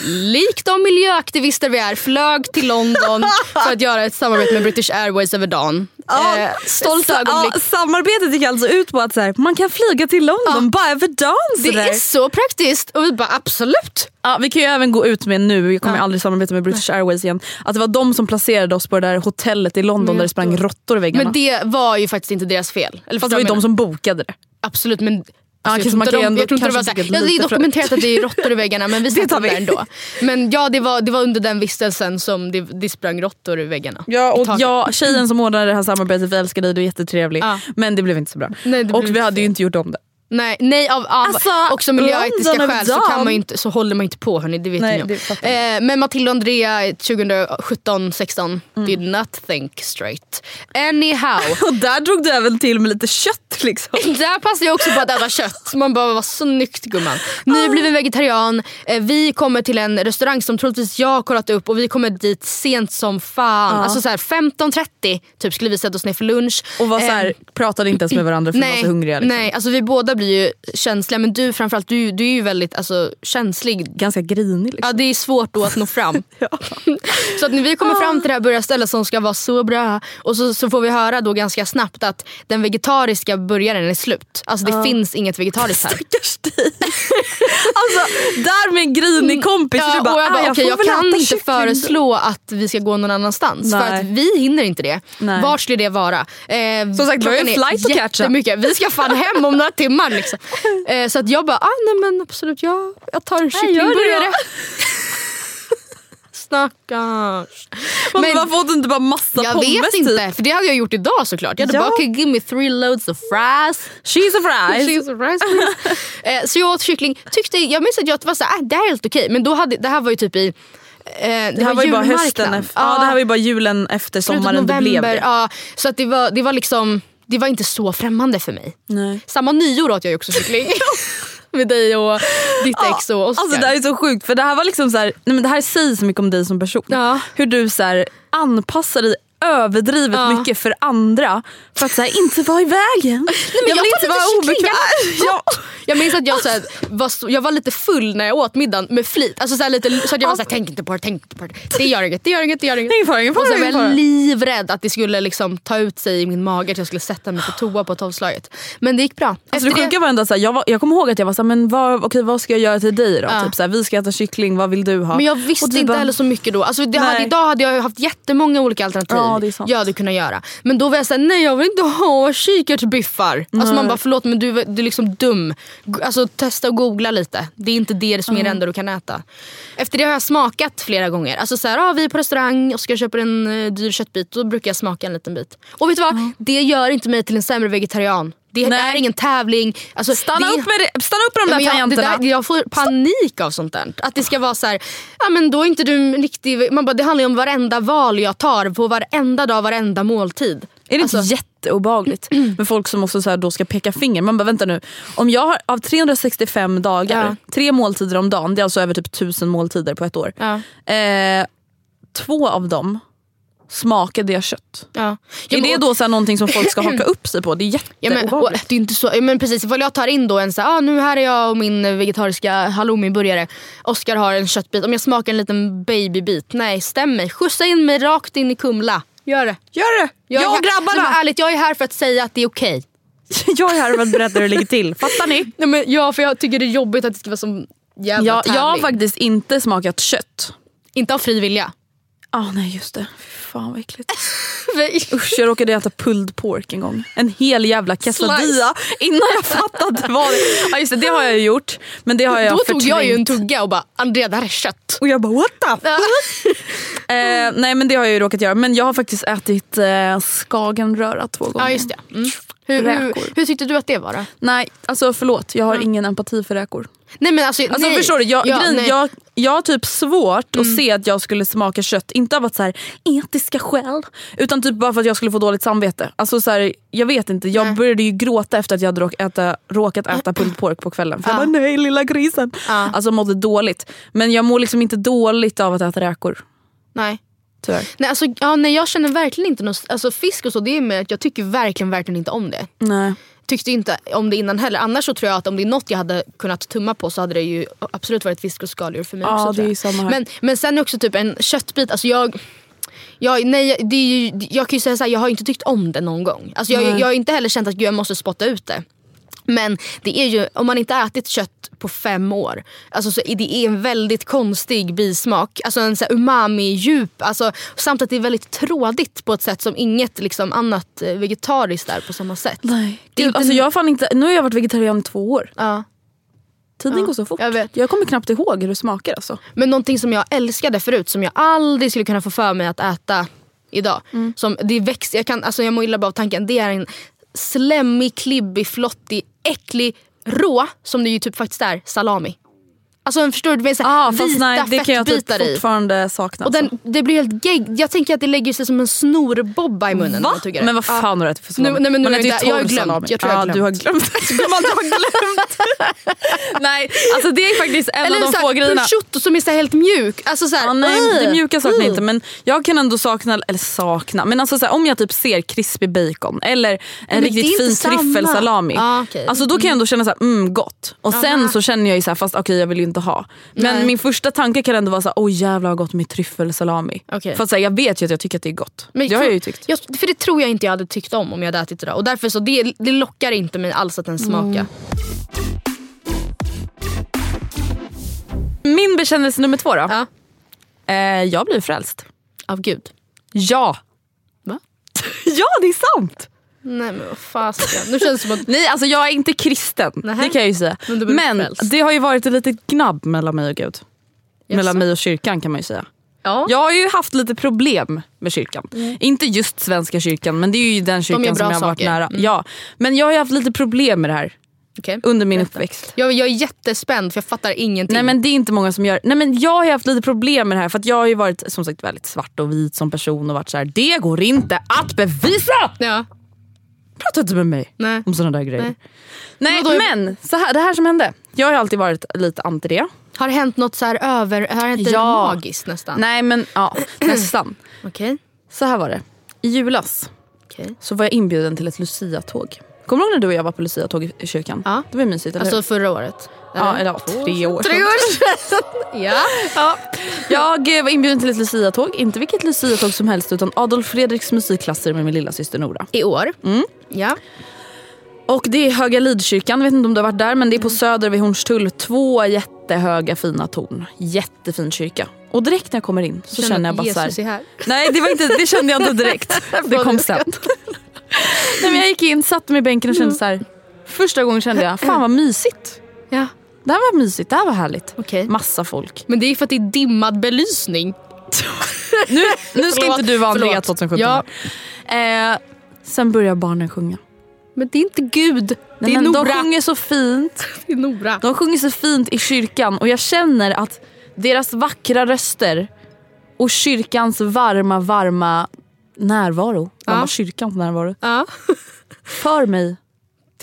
likt de miljöaktivister vi är, flög till London för att göra ett samarbete med British Airways över dagen. Eh, stolt Sa- ögonblick. Ja, samarbetet gick alltså ut på att så här, man kan flyga till London bara över dagen. Det är så praktiskt och vi bara absolut. Ja, vi kan ju även gå ut med nu, jag kommer Ja. aldrig samarbeta med British Airways igen, att det var de som placerade oss på det där hotellet i London där det sprang råttor i väggarna. Men det var ju faktiskt inte deras fel. Eller Fast det var ju de som bokade det. Absolut men Ja, jag kanske tror man inte kan de, ändå- jag tror inte det var såhär, ja, det är dokumenterat att det är råttor i väggarna men vi vi. där ändå. Men ja det var, det var under den vistelsen som det, det sprang råttor i väggarna. Ja, och jag, tjejen som ordnade det här samarbetet, vi älskar dig, du är jättetrevlig. Ja. Men det blev inte så bra. Nej, och vi hade ju inte gjort om det. Nej, nej av, av Alltså, också miljöetiska London skäl så, kan man inte, så håller man inte på hörni, det vet Nej, ni om. Eh, men Matilda och Andrea 2017-16 Mm. did not think straight. Anyhow. Och där drog du även till med lite kött liksom. Där passar jag också på att äta kött. Man bara, vad snyggt gumman. Nybliven vegetarian. Eh, vi kommer till en restaurang som troligtvis jag har kollat upp och vi kommer dit sent som fan. Ja. Alltså så här 15.30 typ skulle vi sätta oss ner för lunch. Och var så här, Eh, pratade inte ens med varandra för vi var så hungriga. Liksom. Nej, alltså vi båda blir ju känsliga men du framförallt, du, du är ju väldigt alltså, känslig. Ganska grinig. Liksom. Ja det är svårt då att nå fram. Så att när vi kommer fram till det här burgarstället som ska vara så bra och så, så får vi höra då ganska snabbt att den vegetariska burgaren är slut. Alltså det Ja. finns inget vegetariskt här. Stackars dig. alltså där med en grinig kompis. Ja, du bara, och jag, bara, "Ah, okej, får jag kan inte kyckling då." föreslå att vi ska gå någon annanstans. För Nej. att vi hinner inte det. Nej. Vart skulle det vara? Eh, Som sagt, vi har ju en flight att catcha. Vi ska fan hem om några timmar. Liksom. Eh, så att jag bara, ah, nej men absolut, jag, jag tar kycklingburgare. Stackars. Men, Men- varför åt du inte bara massa Jag pommes vet inte, typ? för det hade jag gjort idag såklart. Jag hade Ja. bara, okay, give me three loads of fries. Cheese and fries. Cheese and fries eh, så jag åt kyckling. Tyckte, jag minns att jag var såhär, ah, det här är helt okej. Men då hade, det här var ju typ i eh, det, Det här var ju bara hösten efter, ja. det här var ju bara julen efter sommaren det blev det. Ja, så att det var, det var liksom det var inte så främmande för mig. Nej. Samma nyår åt jag ju också kyckling. Med dig och ditt ex och Oscar. Alltså det här är så sjukt för det här var liksom så här, nej men det här säger så mycket om dig som person. Ja. Hur du så här, anpassar dig överdrivet Ja. mycket för andra för att så här, inte vara i vägen. jag, jag vill inte vara obekväm. Ja. Jag minns att jag, så här, var, jag var lite full när jag åt middagen med flit. Alltså, så, här, lite, så jag var såhär, tänk inte på det, tänk inte på det. Det gör inget, det gör inget, det gör inget. Ingen fara, ingen fara, och så var jag livrädd att det skulle liksom, ta ut sig i min mage, att jag skulle sätta mig på toa på tolvslaget. Men det gick bra. Alltså det sjuka var ändå så här, jag, var, jag kommer ihåg att jag var såhär, men vad, okej, vad ska jag göra till dig då? Ja. Typ så här, vi ska äta kyckling, vad vill du ha? Men jag visste du inte bara, heller så mycket då. Alltså hade, Nej. idag hade jag haft jättemånga olika alternativ Ja, sant. jag hade kunnat göra. Men då var jag såhär, nej jag vill inte ha kikärtsbiffar. Alltså man bara förlåt men du, du är liksom dum. Alltså testa och googla lite. Det är inte det som är det enda du kan äta. Efter det har jag smakat flera gånger. Alltså såhär, ah, vi är på restaurang och ska köpa en uh, dyr köttbit. Då brukar jag smaka en liten bit. Och vet du vad? Det gör inte mig till en sämre vegetarian. Det Nej. är ingen tävling. Alltså, Stanna, det, upp med det, stanna upp med de där jag, tangenterna. där, jag får panik av sånt där. Att det ska vara så här, ja men då är inte du riktig... Man bara, det handlar ju om varenda val jag tar på varenda dag, varenda måltid. Är det Alltså- inte jätteobehagligt med folk som också så här då ska peka finger? Man bara vänta nu, om jag har av 365 dagar, Ja. tre måltider om dagen, det är alltså över typ 1000 måltider på ett år. Ja. Eh, två av dem smakade jag kött. Ja. är Ja, men- det då så här någonting som folk ska haka upp sig på? Det är Ja, men, jätteobehagligt. det är inte så, ja, men precis, ifall jag tar in då en så här, ah, nu här är jag och min vegetariska halloumi-burgare. Oscar har en köttbit. Om jag smakar en liten babybit, nej stäm mig. Skjutsa in mig rakt in i Kumla. Gör det. Gör det! Jag, är och Nej, grabbarna! men ärligt, jag är här för att säga att det är okej. jag är här för att berätta hur det ligger till. Fattar ni? Nej, men, ja, för jag tycker det är jobbigt att det ska vara som jävla Jag, jag har tävling. faktiskt inte smakat kött. Inte av fri vilja. Ah, nej just det. Fy fan vad äckligt. Usch jag råkade äta pulled pork en gång. En hel jävla quesadilla innan jag fattade vad det ja, just det. Det har jag gjort. Men det har jag Då tog jag ju en förträngt. tugga och bara Andrea det här är kött. Och jag bara what the eh, Nej men det har jag ju råkat göra. Men jag har faktiskt ätit eh, skagenröra två gånger. Ja just det. Mm. Hur, hur, hur tyckte du att det var då? Nej alltså förlåt, jag har ingen empati för räkor. Nej men alltså, Alltså nej. förstår du, jag, Ja, nej. jag, jag har typ svårt att se att jag skulle smaka kött, inte av att så här, etiska skäl, utan typ bara för att jag skulle få dåligt samvete. Alltså så här, jag vet inte, jag Nej. började ju gråta efter att jag hade råk, äta, råkat äta pulled pork på kvällen. För jag Ja. bara nej lilla grisen. Ja. Alltså mådde dåligt. Men jag mår liksom inte dåligt av att äta räkor. Nej. Tyvärr. Nej, alltså, ja, nej jag känner verkligen inte något, alltså fisk och så det är med att jag tycker verkligen verkligen inte om det. Nej. Tyckte inte om det innan heller. Annars så tror jag att om det är något jag hade kunnat tumma på så hade det ju absolut varit fisk och skaldjur för mig Ja, också. det är jag. samma här. Men, men sen också typ en köttbit, alltså jag jag, nej, det är ju, jag kan ju säga såhär, jag har inte tyckt om det någon gång. Alltså jag, Nej. jag har inte heller känt att jag måste spotta ut det. Men det är ju, om man inte har ätit kött på fem år, alltså så är det är en väldigt konstig bismak. Alltså en så umami-djup. Alltså, samt att det är väldigt trådigt på ett sätt som inget liksom, annat eh, vegetariskt är på samma sätt. Nej. Det är inte- alltså jag har fan inte, nu har jag varit vegetarian i två år. Ja. Tiden Ja, går så fort. jag vet. jag kommer knappt ihåg hur det smakar. Alltså. Men någonting som jag älskade förut som jag aldrig skulle kunna få för mig att äta idag. Mm. Som det växer, jag, kan, alltså jag mår illa bara av tanken. Det är en slemmig, klibbig, flottig, äcklig rå, som det ju typ faktiskt är, salami. Alltså förstår du? Med så här Ah, vita nej, det kan jag typ fortfarande sakna. Och alltså. den, det blir helt gegg. Jag tänker att det lägger sig som en snorbobba i munnen. när Va? man tuggar. Men vad fan har du ätit för salami? Nu- nej, men nu Man äter ju jag har glömt. Jag tror jag har ja, du har glömt. Gumman, du har glömt. nej, alltså det är faktiskt en Eller av de få grejerna. prosciutto som är så helt mjuk. Alltså så här, Ja, nej, "Ugh, det mjuka saknar jag ugh." inte men jag kan ändå sakna, eller sakna, men alltså så här, om jag typ ser crispy bacon eller en Men riktigt inte fin tryffelsalami. Okej. Alltså då kan jag ändå känna så här, mm gott. Och sen så känner jag ju så här, fast okej jag vill ju inte ha. Men Nej. min första tanke kan ändå vara så här, oj jävlar vad gott med tryffelsalami. Okej. För att så här, jag vet ju att jag tycker att det är gott. Men det har jag ju tyckt. Jag, för det tror jag inte jag hade tyckt om om jag hade ätit det där. Och därför så det, det lockar inte mig alls att den smakar. Mm. Min bekännelse nummer två då. Ja. Eh, jag blir frälst. Av gud. Ja! Va? ja det är sant! Nej men vad fasiken. Nu känns det som att... Nej alltså jag är inte kristen, Nähä. det kan jag ju säga. Men Men det har ju varit ett litet gnabb mellan mig och Gud. Mellan Jaså? mig och kyrkan kan man ju säga. Ja. Jag har ju haft lite problem med kyrkan. Inte just Svenska kyrkan men det är ju den kyrkan bra som jag har varit saker. nära. Mm. Ja. Men jag har ju haft lite problem med det här Okej. under min Berätta. uppväxt. Jag, jag är jättespänd för jag fattar ingenting. Nej men det är inte många som gör. Nej men jag har ju haft lite problem med det här för jag har ju varit som sagt väldigt svart och vit som person och varit så här. det går inte att bevisa! Ja. Prata inte med mig Nej. om sådana där grejer. Nej. Nej, men så här, det här som hände. Jag har alltid varit lite anti det. Har det hänt något så här över... Har det hänt Ja. magiskt nästan? Nej men ja, nästan. Okej. Så här var det. I julas Okej. så var jag inbjuden till ett Lucia-tåg. Kommer du ihåg när du och jag var på Lucia-tåg i- kyrkan? Ja. Det var mysigt, eller Alltså hur? förra året? Ja, eller ja, tre år Tre sedan. år sedan. ja. Ja. Jag eh, var inbjuden till ett Lucia-tåg. Inte vilket Lucia-tåg som helst utan Adolf Fredriks musikklasser med min lilla syster Nora. I år? Mm. Ja. Och det är Höga Lidkyrkan, jag vet inte om du har varit där men det är på Söder vid Hornstull. Två jättehöga fina torn. Jättefin kyrka. Och direkt när jag kommer in så känner, jag bara så här, Jesus är här. Nej det, var inte, det kände jag inte direkt. Det kom sen. Nej, men jag gick in, satte mig i bänken och kände så här. Första gången kände jag, fan vad mysigt. Ja. Det här var mysigt, det här var härligt. Okej. Massa folk. Men det är för att det är dimmad belysning. Nu, nu ska Förlåt, inte du vara Andrea förlåt. 2017. Ja. Eh, sen börjar barnen sjunga. Men det är inte Gud. Det Nej, är men Nora. De sjunger så fint. Det är Nora. De sjunger så fint i kyrkan och jag känner att deras vackra röster och kyrkans varma, varma närvaro, Ja. varma kyrkans närvaro, Ja. för mig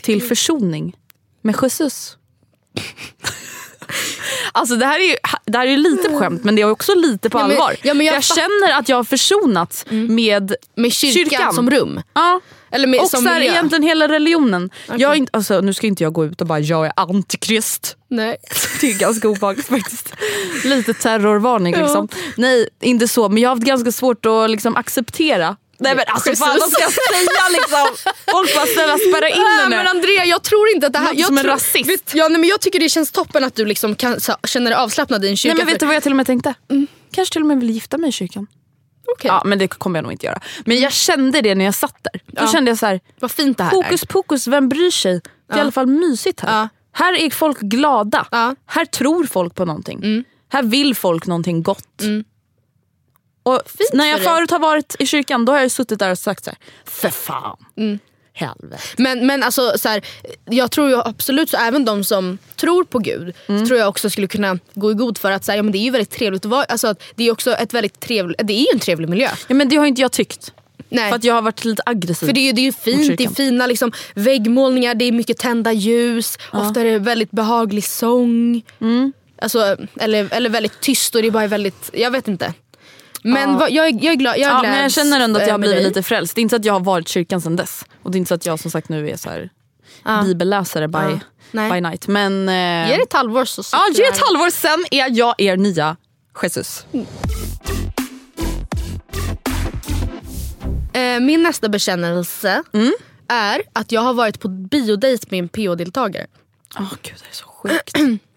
till försoning med Jesus. Alltså det här är ju det här är lite på skämt men det är också lite på Ja, men- allvar. ja, jag jag känner att jag har försonats med Med kyrkan, Kyrkan. som rum. Ja. Eller med, Och som så här, miljö. egentligen hela religionen. Jag är inte, alltså, nu ska inte jag gå ut och bara jag är antikrist. Nej. Det är ganska obehagligt faktiskt. Lite terrorvarning Ja. liksom. Nej, inte så. Men jag har haft ganska svårt att liksom, acceptera. Nej men alltså Jesus. fan vad ska jag säga liksom? Folk bara snälla spärra in Nej, henne. men Andrea jag tror inte att det här... Jag, som en rasist. Vet, ja, nej, men jag tycker det känns toppen att du liksom kan, så, känner dig avslappnad i en kyrka. Nej men vet du vad jag till och med tänkte? Kanske till och med vill gifta mig i kyrkan. Okej. Ja men det kommer jag nog inte göra. Men jag kände det när jag satt där. Då Ja. kände jag så här. Vad fint det här Hokus pokus, vem bryr sig? Det är i alla fall mysigt här. Ja. Här är folk glada. Ja. Mm. Här tror folk på någonting. Här vill folk någonting gott. Och när jag förut har varit i kyrkan då har jag suttit där och sagt så här, för fan. Mm. Helvete. Men, men alltså, så här, jag tror ju absolut så även de som tror på Gud Mm. tror jag också skulle kunna gå i god för att så här, ja, men det är ju väldigt trevligt att vara, alltså, det är också ett väldigt trevligt, det är ju en trevlig miljö. Ja, men det har inte jag tyckt. Nej. För att jag har varit lite aggressiv. För det är ju, det är ju fint, det är fina liksom, väggmålningar, det är mycket tända ljus, ofta är det väldigt behaglig sång. Mm. Alltså, eller, eller väldigt tyst och det är bara väldigt, jag vet inte. Men vad, jag, är, jag är glad, jag ja, gläds, men jag känner ändå att jag har blivit dig. lite frälst. Det är inte så att jag har varit kyrkan sedan dess. Och det är inte så att jag som sagt nu är så här bibelläsare by, Ja. By night. Men, eh, Ge det ett halvår så ja, ge ett halvår sen är jag er nya Jesus. Eh, min nästa bekännelse Mm. är att jag har varit på biodejt med en PO-deltagare. Åh gud det är så sjukt.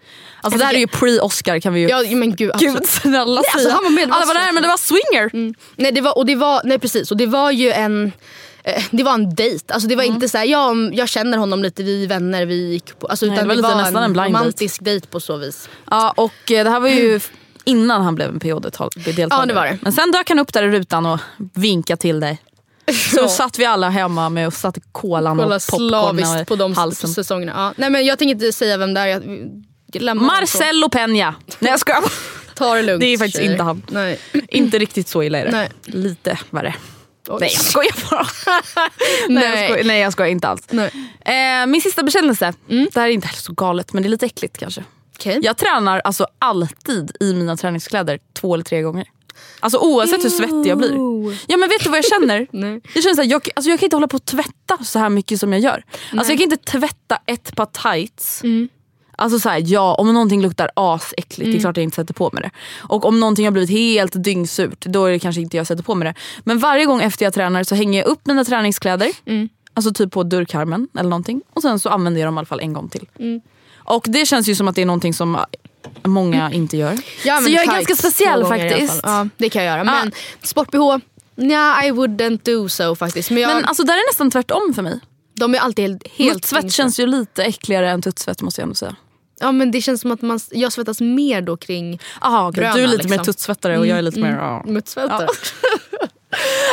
Alltså det här är ju pre-Oscar kan vi ju... Ja, men gud, Gud snälla Nej, alltså, han var med, det var Alla var där men det var swinger. Nej, det var, och det var, nej precis, och det var ju en eh, det var en dejt. Alltså det Mm. var inte så här, ja, jag känner honom lite, vi är vänner, vi gick på... Alltså, Nej, utan det var det lite var nästan en en romantisk dejt på så vis. Ja och eh, det här var ju innan han blev en PO-deltagare. Ja, det var det. Men sen dök han upp där i rutan och vinkade till dig. Så satt vi alla hemma med och satte kolan Kolla och popcorn slaviskt på de halsen. säsongerna. Ja. Nej, men jag tänker inte säga vem det är. Jag, jag så. Marcelo Peña. Nej jag skojar. Ta det lugnt Det är faktiskt tjejer. inte han. Nej. Inte riktigt så illa är det. Nej. Lite värre. Oj. Nej jag skojar bara. nej. Jag Nej. skojar, nej jag skojar inte alls. Nej. Eh, min sista bekännelse. Det här är inte så galet men det är lite äckligt kanske. Okej. Jag tränar alltså alltid i mina träningskläder två eller tre gånger. Alltså oavsett hur svettig jag blir. Ja men vet du vad jag känner? Nej. Jag känner så här, jag, alltså jag kan inte hålla på att tvätta så här mycket som jag gör. Alltså jag kan inte tvätta ett par tights. Alltså så här, ja, om någonting luktar asäckligt, det är klart jag inte sätter på mig det. Och om någonting har blivit helt dyngsurt, då är det kanske inte jag sätter på mig det. Men varje gång efter jag tränar så hänger jag upp mina träningskläder. Alltså typ på dörrkarmen eller någonting. Och sen så använder jag dem i alla fall en gång till. Och det känns ju som att det är någonting som många inte gör. Jag så jag är ganska speciell faktiskt. Ja, det kan jag göra. Men sport-bh, nja I wouldn't do so faktiskt. Men, jag, Men alltså där är nästan tvärtom för mig. De är alltid helt, helt yngsta. känns ju lite äckligare än tuttsvett måste jag ändå säga. Ja men det känns som att man, jag svettas mer då kring Aha, okej. Bröna, du är lite mer liksom. tuttsvettare och jag är lite mer... Ja. muttsvetter.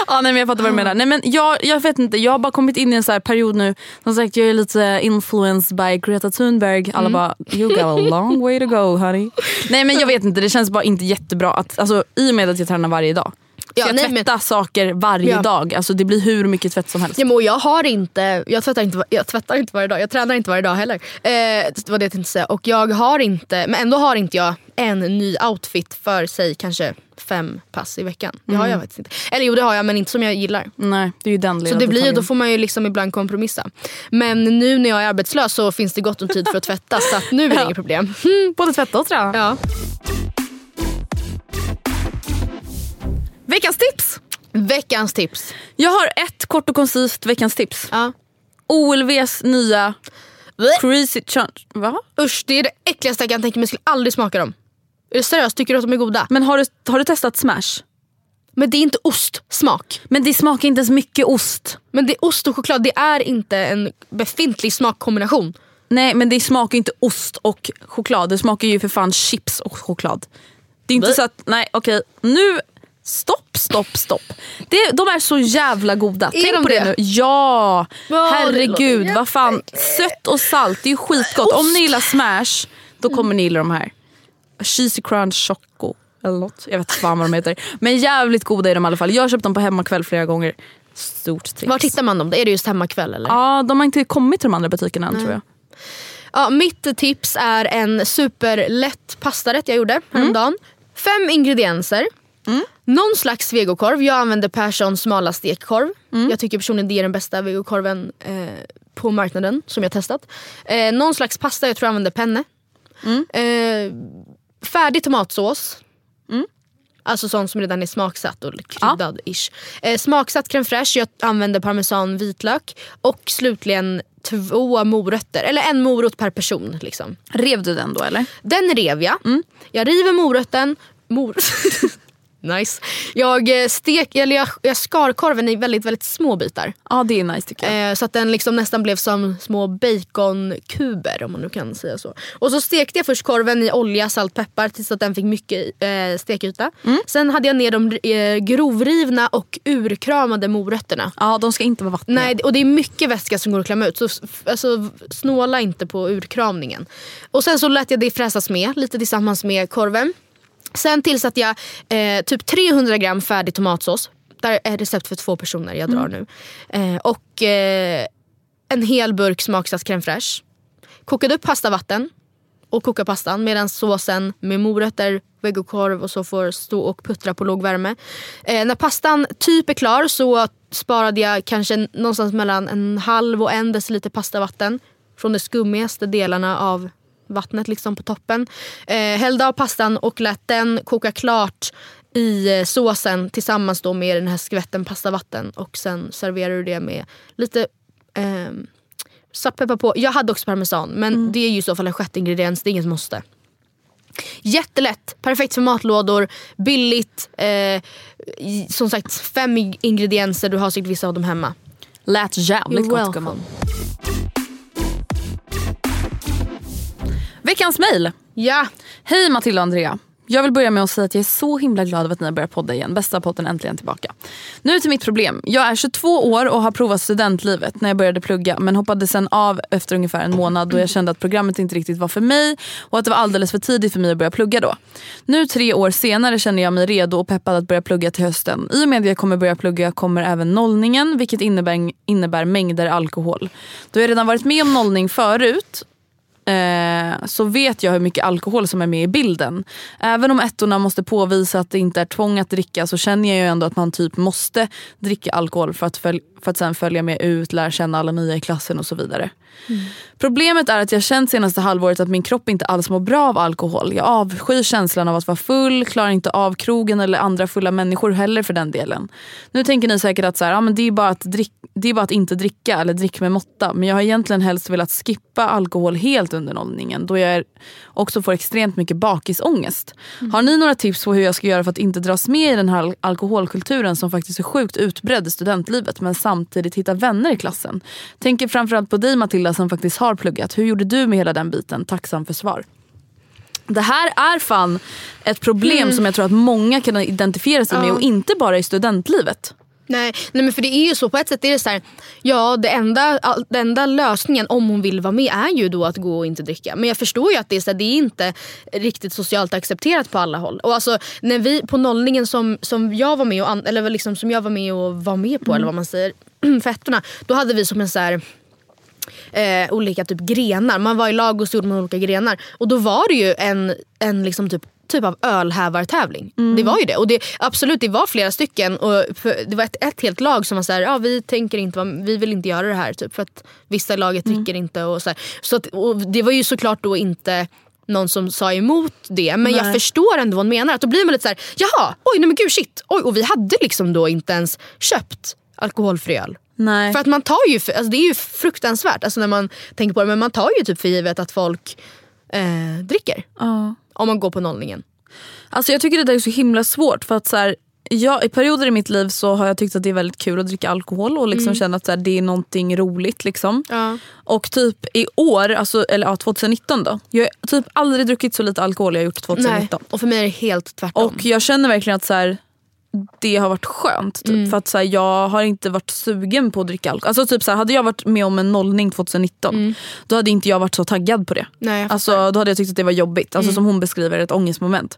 Ja, nej, men jag fattar vad du menar. Nej, men jag, jag vet inte, jag har bara kommit in i en så här period nu. Som sagt jag är lite influenced by Greta Thunberg. Alla bara you got a long way to go honey. Nej men jag vet inte, det känns bara inte jättebra. Att, alltså, I och med att jag tränar varje dag. Ja, jag nej, men- tvättar saker varje Ja. dag. Alltså, det blir hur mycket tvätt som helst. Ja, men jag har inte, jag tvättar inte, jag tvättar inte varje dag, jag tränar inte varje dag heller. Eh, det var det jag tänkte säga. Och jag har inte, men ändå har inte jag en ny outfit för sig kanske fem pass i veckan. Det har jag faktiskt inte. Eller jo det har jag men inte som jag gillar. Nej, det är ju den Så det blir, ju- då får man ju liksom ibland kompromissa. Men nu när jag är arbetslös så finns det gott om tid för att tvätta så nu är det Ja. inget problem. Både tvätta och träna. Ja. Veckans tips! Veckans tips. Jag har ett kort och koncist veckans tips. Ja. OLVs nya Crazy Chunch. Va? Usch det är det äckligaste jag kan tänka mig, jag skulle aldrig smaka dem. Är du seriös? Tycker du att de är goda? Men har du, har du testat Smash? Men det är inte ostsmak. Men det smakar inte ens mycket ost. Men det är ost och choklad, det är inte en befintlig smakkombination. Nej men det smakar ju inte ost och choklad. Det smakar ju för fan chips och choklad. Det är inte Blä. så att, nej okej nu, stopp stopp stopp. Det, de är så jävla goda. Tänk de på det det? nu. Ja, Ja, herregud vad fan. Sött och salt, det är ju skitgott. Om ni gillar smash, då kommer ni gilla de här. Cheesy crunch choco eller något. Jag vet inte vad de heter. Men jävligt goda är de i alla fall. Jag har köpt dem på hemmakväll flera gånger. Stort tips. Var tittar man dem? Är det just hemmakväll eller? Ja, de har inte kommit till de andra butikerna än tror jag. Ja, mitt tips är en superlätt pastarätt jag gjorde häromdagen. Fem ingredienser. Någon slags vegokorv. Jag använder Perssons smala stekkorv. Jag tycker personligen det är den bästa vegokorven eh, på marknaden som jag testat. Eh, någon slags pasta, jag tror jag använder penne. Eh, färdig tomatsås. Alltså sån som redan är smaksatt och kryddad ish. Eh, smaksatt crème fraîche, jag använder parmesan vitlök. Och slutligen två morötter, eller en morot per person. Liksom. Rev du den då eller? Den rev jag. Jag river morötten. Mor nice. Jag, eh, stek, eller jag, jag skar korven i väldigt, väldigt små bitar. Ja det är nice tycker jag. Eh, så att den liksom nästan blev som små baconkuber om man nu kan säga så. Och så stekte jag först korven i olja, salt, peppar tills att den fick mycket eh, stekyta. Sen hade jag ner de eh, grovrivna och urkramade morötterna. Ja de ska inte vara vattniga. Nej, och det är mycket vätska som går att klämma ut. Så alltså, snåla inte på urkramningen. Och sen så lät jag det fräsas med lite tillsammans med korven. Sen tillsatte jag eh, typ 300 gram färdig tomatsås. Där är recept för två personer jag drar nu. Eh, och eh, en hel burk smaksatt crème fraîche. Kokade upp pastavatten och koka pastan medan såsen med morötter, vegokorv och så får stå och puttra på låg värme. Eh, när pastan typ är klar så sparade jag kanske någonstans mellan en halv och en deciliter pastavatten från de skummigaste delarna av vattnet liksom på toppen. Eh, hällde av pastan och lät den koka klart i eh, såsen tillsammans då med den här skvätten pastavatten och sen serverar du det med lite ehm, svartpeppar på. Jag hade också parmesan men det är ju i så fall en sjätte ingrediens, det är inget måste. Jättelätt, perfekt för matlådor, billigt. Eh, som sagt fem ing- ingredienser, du har säkert vissa av dem hemma. Lät jävligt You're gott gumman. Veckans mail. Ja, Hej Matilda och Andrea. Jag vill börja med att säga att jag är så himla glad över att ni har börjat podda igen. Bästa podden äntligen tillbaka. Nu till mitt problem. Jag är 22 år och har provat studentlivet när jag började plugga men hoppade sen av efter ungefär en månad då jag kände att programmet inte riktigt var för mig och att det var alldeles för tidigt för mig att börja plugga då. Nu tre år senare känner jag mig redo och peppad att börja plugga till hösten. I och med att jag kommer börja plugga kommer även nollningen vilket innebär, innebär mängder alkohol. Då jag redan varit med om nollning förut eh, så vet jag hur mycket alkohol som är med i bilden. Även om ettorna måste påvisa att det inte är tvång att dricka så känner jag ju ändå att man typ måste dricka alkohol för att, för att sen följa med ut, lära känna alla nya i klassen och så vidare. Problemet är att jag känt senaste halvåret att min kropp inte alls mår bra av alkohol. Jag avskyr känslan av att vara full, klarar inte av krogen eller andra fulla människor heller för den delen. Nu tänker ni säkert att så här, ja, men det, är bara att drick, det är bara att inte dricka eller drick med måtta. Men jag har egentligen helst velat skippa alkohol helt under nollningen då jag är, också får extremt mycket bakisångest. Har ni några tips på hur jag ska göra för att inte dras med i den här al- alkoholkulturen som faktiskt är sjukt utbredd i studentlivet men samtidigt hitta vänner i klassen? Tänker framförallt på dig Matilda som faktiskt har pluggat. Hur gjorde du med hela den biten? Tacksam för svar. Det här är fan ett problem som jag tror att många kan identifiera sig med och inte bara i studentlivet. Nej, nej men för det är ju så på ett sätt är det så här, ja det enda, all, den enda lösningen om hon vill vara med är ju då att gå och inte dricka. Men jag förstår ju att det är, så här, det är inte riktigt socialt accepterat på alla håll. Och alltså när vi på nollningen som, som jag var med och, eller liksom som jag var med och var med på eller vad man säger, för ettorna, då hade vi som en så här eh, olika typ grenar. Man var i lag och så gjorde man olika grenar. Och då var det ju en, en liksom typ typ av ölhävartävling. Det var ju det. Och det, absolut, det var flera stycken. Och det var ett, ett helt lag som var så här, ja, vi, tänker inte, vi vill inte göra det här. Typ, för att vissa laget dricker inte. Och så. Så att, och det var ju såklart då inte någon som sa emot det. Men jag förstår ändå vad hon menar. Att då blir man lite så här, jaha, oj nej men gud shit. Oj, och vi hade liksom då inte ens köpt alkoholfri öl. Nej. För att man tar ju, för, alltså det är ju fruktansvärt alltså när man tänker på det. Men man tar ju typ för givet att folk eh, dricker. Ja. Om man går på nollningen. Alltså jag tycker det där är så himla svårt för att så här, jag, i perioder i mitt liv så har jag tyckt att det är väldigt kul att dricka alkohol och liksom känna att så här, det är någonting roligt. Liksom. Ja. Och typ i år, alltså, eller ja, 2019 då. Jag har typ aldrig druckit så lite alkohol jag gjort 2019. Och för mig är det helt tvärtom. Och jag känner verkligen att så här, det har varit skönt. Typ, För att så här, jag har inte varit sugen på att dricka alkohol. Alltså, typ, så här, hade jag varit med om en nollning 2019 då hade inte jag varit så taggad på det. Nej, alltså, då hade jag tyckt att det var jobbigt. Alltså, Som hon beskriver, ett ångestmoment.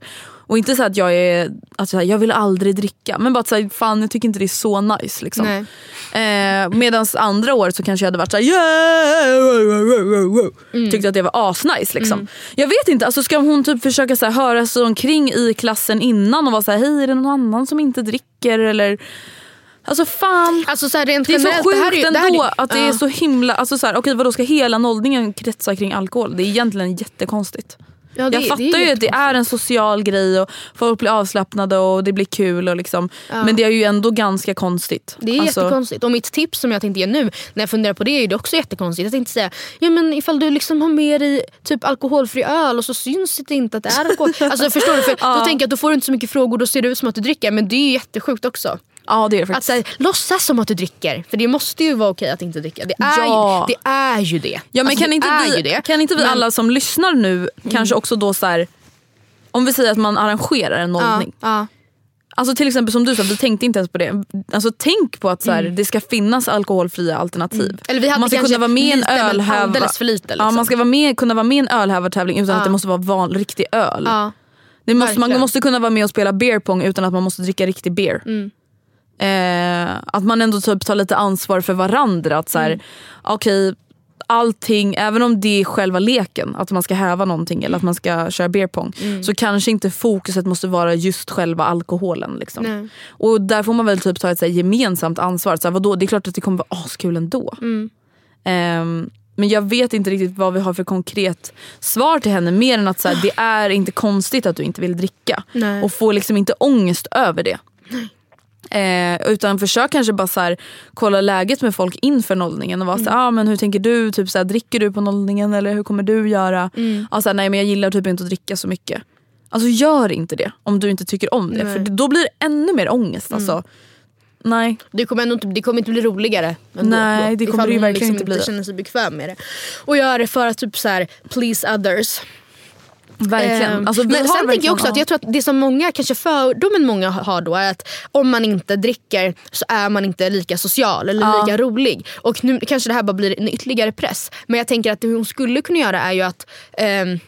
Och inte så att jag är, att så här, jag vill aldrig dricka. Men bara att så här, fan jag tycker inte det är så nice. Liksom. Eh, Medan andra året så kanske jag hade varit såhär yeah! Tyckte att det var asnice liksom. Jag vet inte, alltså ska hon typ försöka så här, höra sig omkring i klassen innan och vara såhär hej är det någon annan som inte dricker eller Alltså fan. Alltså så här, Det är så sjukt det här är, ändå det här är, att det är så himla, alltså så här, okej vadå ska hela nollningen kretsa kring alkohol? Det är egentligen jättekonstigt. Ja, det, jag fattar ju att det är en social grej och folk blir avslappnade och det blir kul och liksom. Men det är ju ändå ganska konstigt. Det är Alltså, jättekonstigt. Och mitt tips som jag tänkte ge nu när jag funderar på det är ju det också jättekonstigt. Jag tänkte säga, ja men ifall du liksom har med dig typ alkoholfri öl och så syns det inte att det är alkohol. alltså förstår du? För Då tänker jag att då får du inte så mycket frågor, då ser det ut som att du dricker. Men det är ju jättesjukt också. Ja det är det Att faktiskt. så här, låtsas som att du dricker. För det måste ju vara okej att inte dricka. Det är, Ja. ju, det är ju det. Ja men Alltså, kan, inte vi, kan inte vi Men- Mm. alla som lyssnar nu kanske också då så här. Om vi säger att man arrangerar en Ja, nollning. ja. Alltså till exempel som du sa, vi tänkte inte ens på det. Alltså tänk på att så här, det ska finnas alkoholfria alternativ. Mm. Eller vi hade man ska kunna vara med i en ölhäva. alldeles för lite, Ja, liksom. man ska vara med, kunna vara med i en ölhävartävling utan att det måste vara van, riktig öl. Ja. det måste, man måste kunna vara med och spela beer pong utan att man måste dricka riktig beer. Mm. Eh, att man ändå typ tar lite ansvar för varandra. Att så här, Mm. okej, allting, även om det är själva leken, att man ska häva någonting eller att man ska köra beer pong. Mm. Så kanske inte fokuset måste vara just själva alkoholen. Liksom. Nej. Och där får man väl typ ta ett så här, gemensamt ansvar. Så här, vadå? Det är klart att det kommer vara askul ändå. Mm. Ehm, men jag vet inte riktigt vad vi har för konkret svar till henne. Mer än att så här, det är inte konstigt att du inte vill dricka. Nej. Och få liksom inte ångest över det. Eh, utan försök kanske bara så här, kolla läget med folk inför nollningen och vara så Mm. här, ah, men hur tänker du? Typ så här, dricker du på nollningen eller hur kommer du göra? Mm. Ah, så här, nej men jag gillar typ inte att dricka så mycket. Alltså gör inte det om du inte tycker om det. Nej. Mm. För då blir det ännu mer ångest. Alltså. Nej. Det kommer, ändå inte, det kommer inte bli roligare. ändå, Nej, det kommer ifall det hon verkligen liksom inte bli. känner sig bekväm med det. Och göra det för att typ så här, please others. Verkligen. Ehm, Alltså, men sen tänker jag också att jag tror att det som många, kanske fördomen många har då är att om man inte dricker så är man inte lika social eller Ja. lika rolig. Och nu kanske det här bara blir en ytterligare press. Men jag tänker att det hon skulle kunna göra är ju att ehm,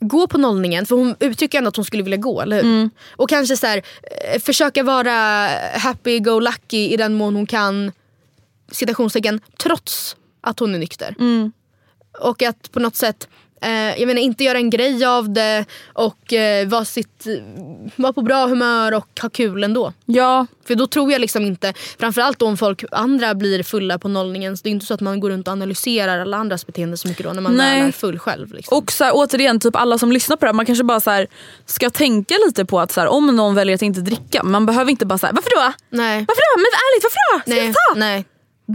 gå på nollningen, för hon uttrycker ändå att hon skulle vilja gå, eller hur? Mm. Och kanske så här, eh, försöka vara happy-go-lucky i den mån hon kan, citationstecken, trots att hon är nykter. Mm. Och att på något sätt, jag menar inte göra en grej av det och eh, vara, vara på bra humör och ha kul ändå. Ja, För då tror jag liksom inte, framförallt då om folk andra blir fulla på nollningen, så det är inte så att man går runt och analyserar alla andras beteende så mycket då när man Nej. är full själv. Liksom. och så här, återigen, typ alla som lyssnar på det här, man kanske bara så här, ska tänka lite på att så här, om någon väljer att inte dricka, man behöver inte bara säga varför då? nej. Varför då? Men ärligt, varför då? Ska Nej, jag ta? nej.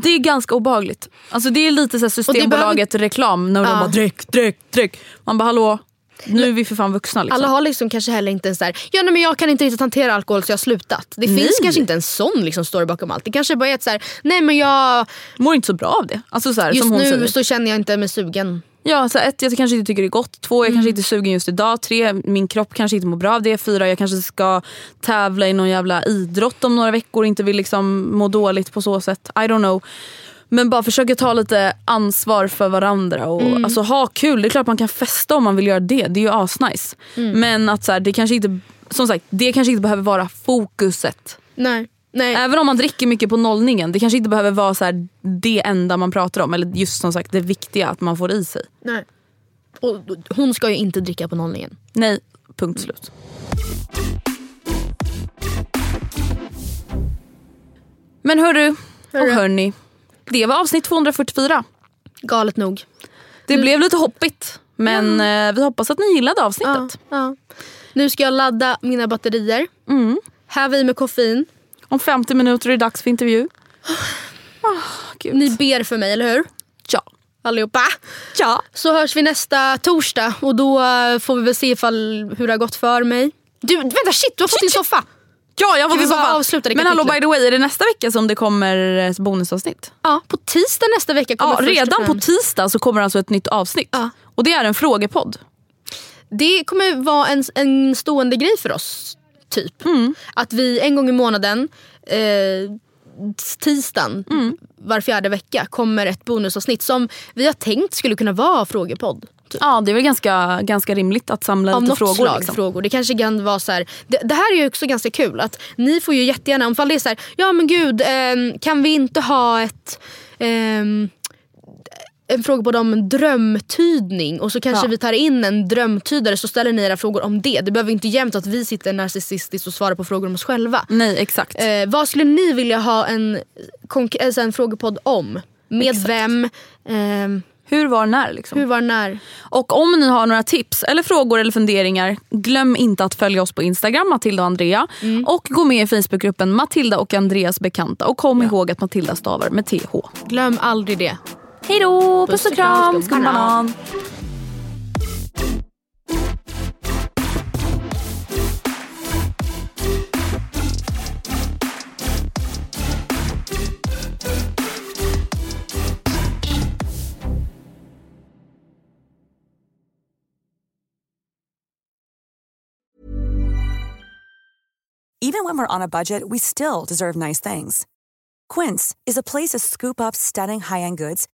Det är ganska obehagligt. Alltså det är lite så här Systembolaget reklam när de Ja. bara dryck, dryck, dryck. Man bara hallå, nu är vi för fan vuxna. Liksom. Alla har liksom kanske heller inte en sån här, ja nej, men jag kan inte riktigt hantera alkohol så jag har slutat. Det Nej. finns kanske inte en sån liksom, story bakom allt. Det kanske bara är ett så här, nej men jag, Mår inte så bra av det. Alltså så här, just nu säger. så känner jag inte mig sugen. Ja, så ett, jag kanske inte tycker det är gott. Två, jag Mm. kanske inte är sugen just idag. Tre, min kropp kanske inte mår bra av det. Fyra, jag kanske ska tävla i någon jävla idrott om några veckor och inte vill liksom må dåligt på så sätt. I don't know. Men bara försöka ta lite ansvar för varandra och Mm. alltså, ha kul. Det är klart man kan festa om man vill göra det. Det är ju asnice. Mm. Men att så här, det kanske inte som sagt, det kanske inte behöver vara fokuset. Nej. Nej. Även om man dricker mycket på nollningen, det kanske inte behöver vara så här, det enda man pratar om. Eller just som sagt det viktiga att man får i sig. nej. Och hon ska ju inte dricka på nollningen. Nej, punkt slut. Men hörru, och Hörru. hörni. Det var avsnitt 244. Galet nog. Det blev lite hoppigt. Men eh, vi hoppas att ni gillade Ja, avsnittet. ja. Nu ska jag ladda mina batterier. Mm. Häva i med koffein. Om 50 minuter är det dags för intervju. Oh. Ni ber för mig, eller hur? Ja. Allihopa. ja. Så hörs vi nästa torsdag och då eh, får vi väl se ifall, hur det har gått för mig. Du, vänta shit du har fått din soffa! Ja, jag bara fall. avsluta det Men hallå by the way, är det nästa vecka som det kommer ett bonusavsnitt? Ja, på tisdag nästa vecka kommer Ja, redan på tisdag så kommer alltså ett nytt avsnitt. Ja. Och det är en frågepodd. Det kommer vara en, en stående grej för oss. Typ. Mm. Att vi en gång i månaden, eh, tisdagen Mm. var fjärde vecka, kommer ett bonusavsnitt som vi har tänkt skulle kunna vara frågepodd. Typ. Ja, det är väl ganska, ganska rimligt att samla Av lite något frågor. slag liksom. frågor. Det kanske kan vara så här, det, det här är ju också ganska kul. att Ni får ju jättegärna, om det är så här, ja men gud, ehm, kan vi inte ha ett ehm, en fråga på om drömtydning och så kanske Ja. vi tar in en drömtydare så ställer ni era frågor om det. Det behöver inte jämt att vi sitter narcissistiskt och svarar på frågor om oss själva. Nej, exakt. Eh, vad skulle ni vilja ha en, alltså en frågepodd om? Med Exakt. vem? Ehm, Hur, var, när liksom. hur, var, när? Och om ni har några tips eller frågor eller funderingar, glöm inte att följa oss på Instagram, Matilda och Andrea. Mm. Och gå med i Facebookgruppen Matilda och Andreas bekanta. Och kom ihåg att Matilda stavar med TH. Glöm aldrig det. Hej då, puss och kram, skumbanan. skumbanan. Even when we're on a budget, we still deserve nice things. Quince is a place to scoop up stunning high-end goods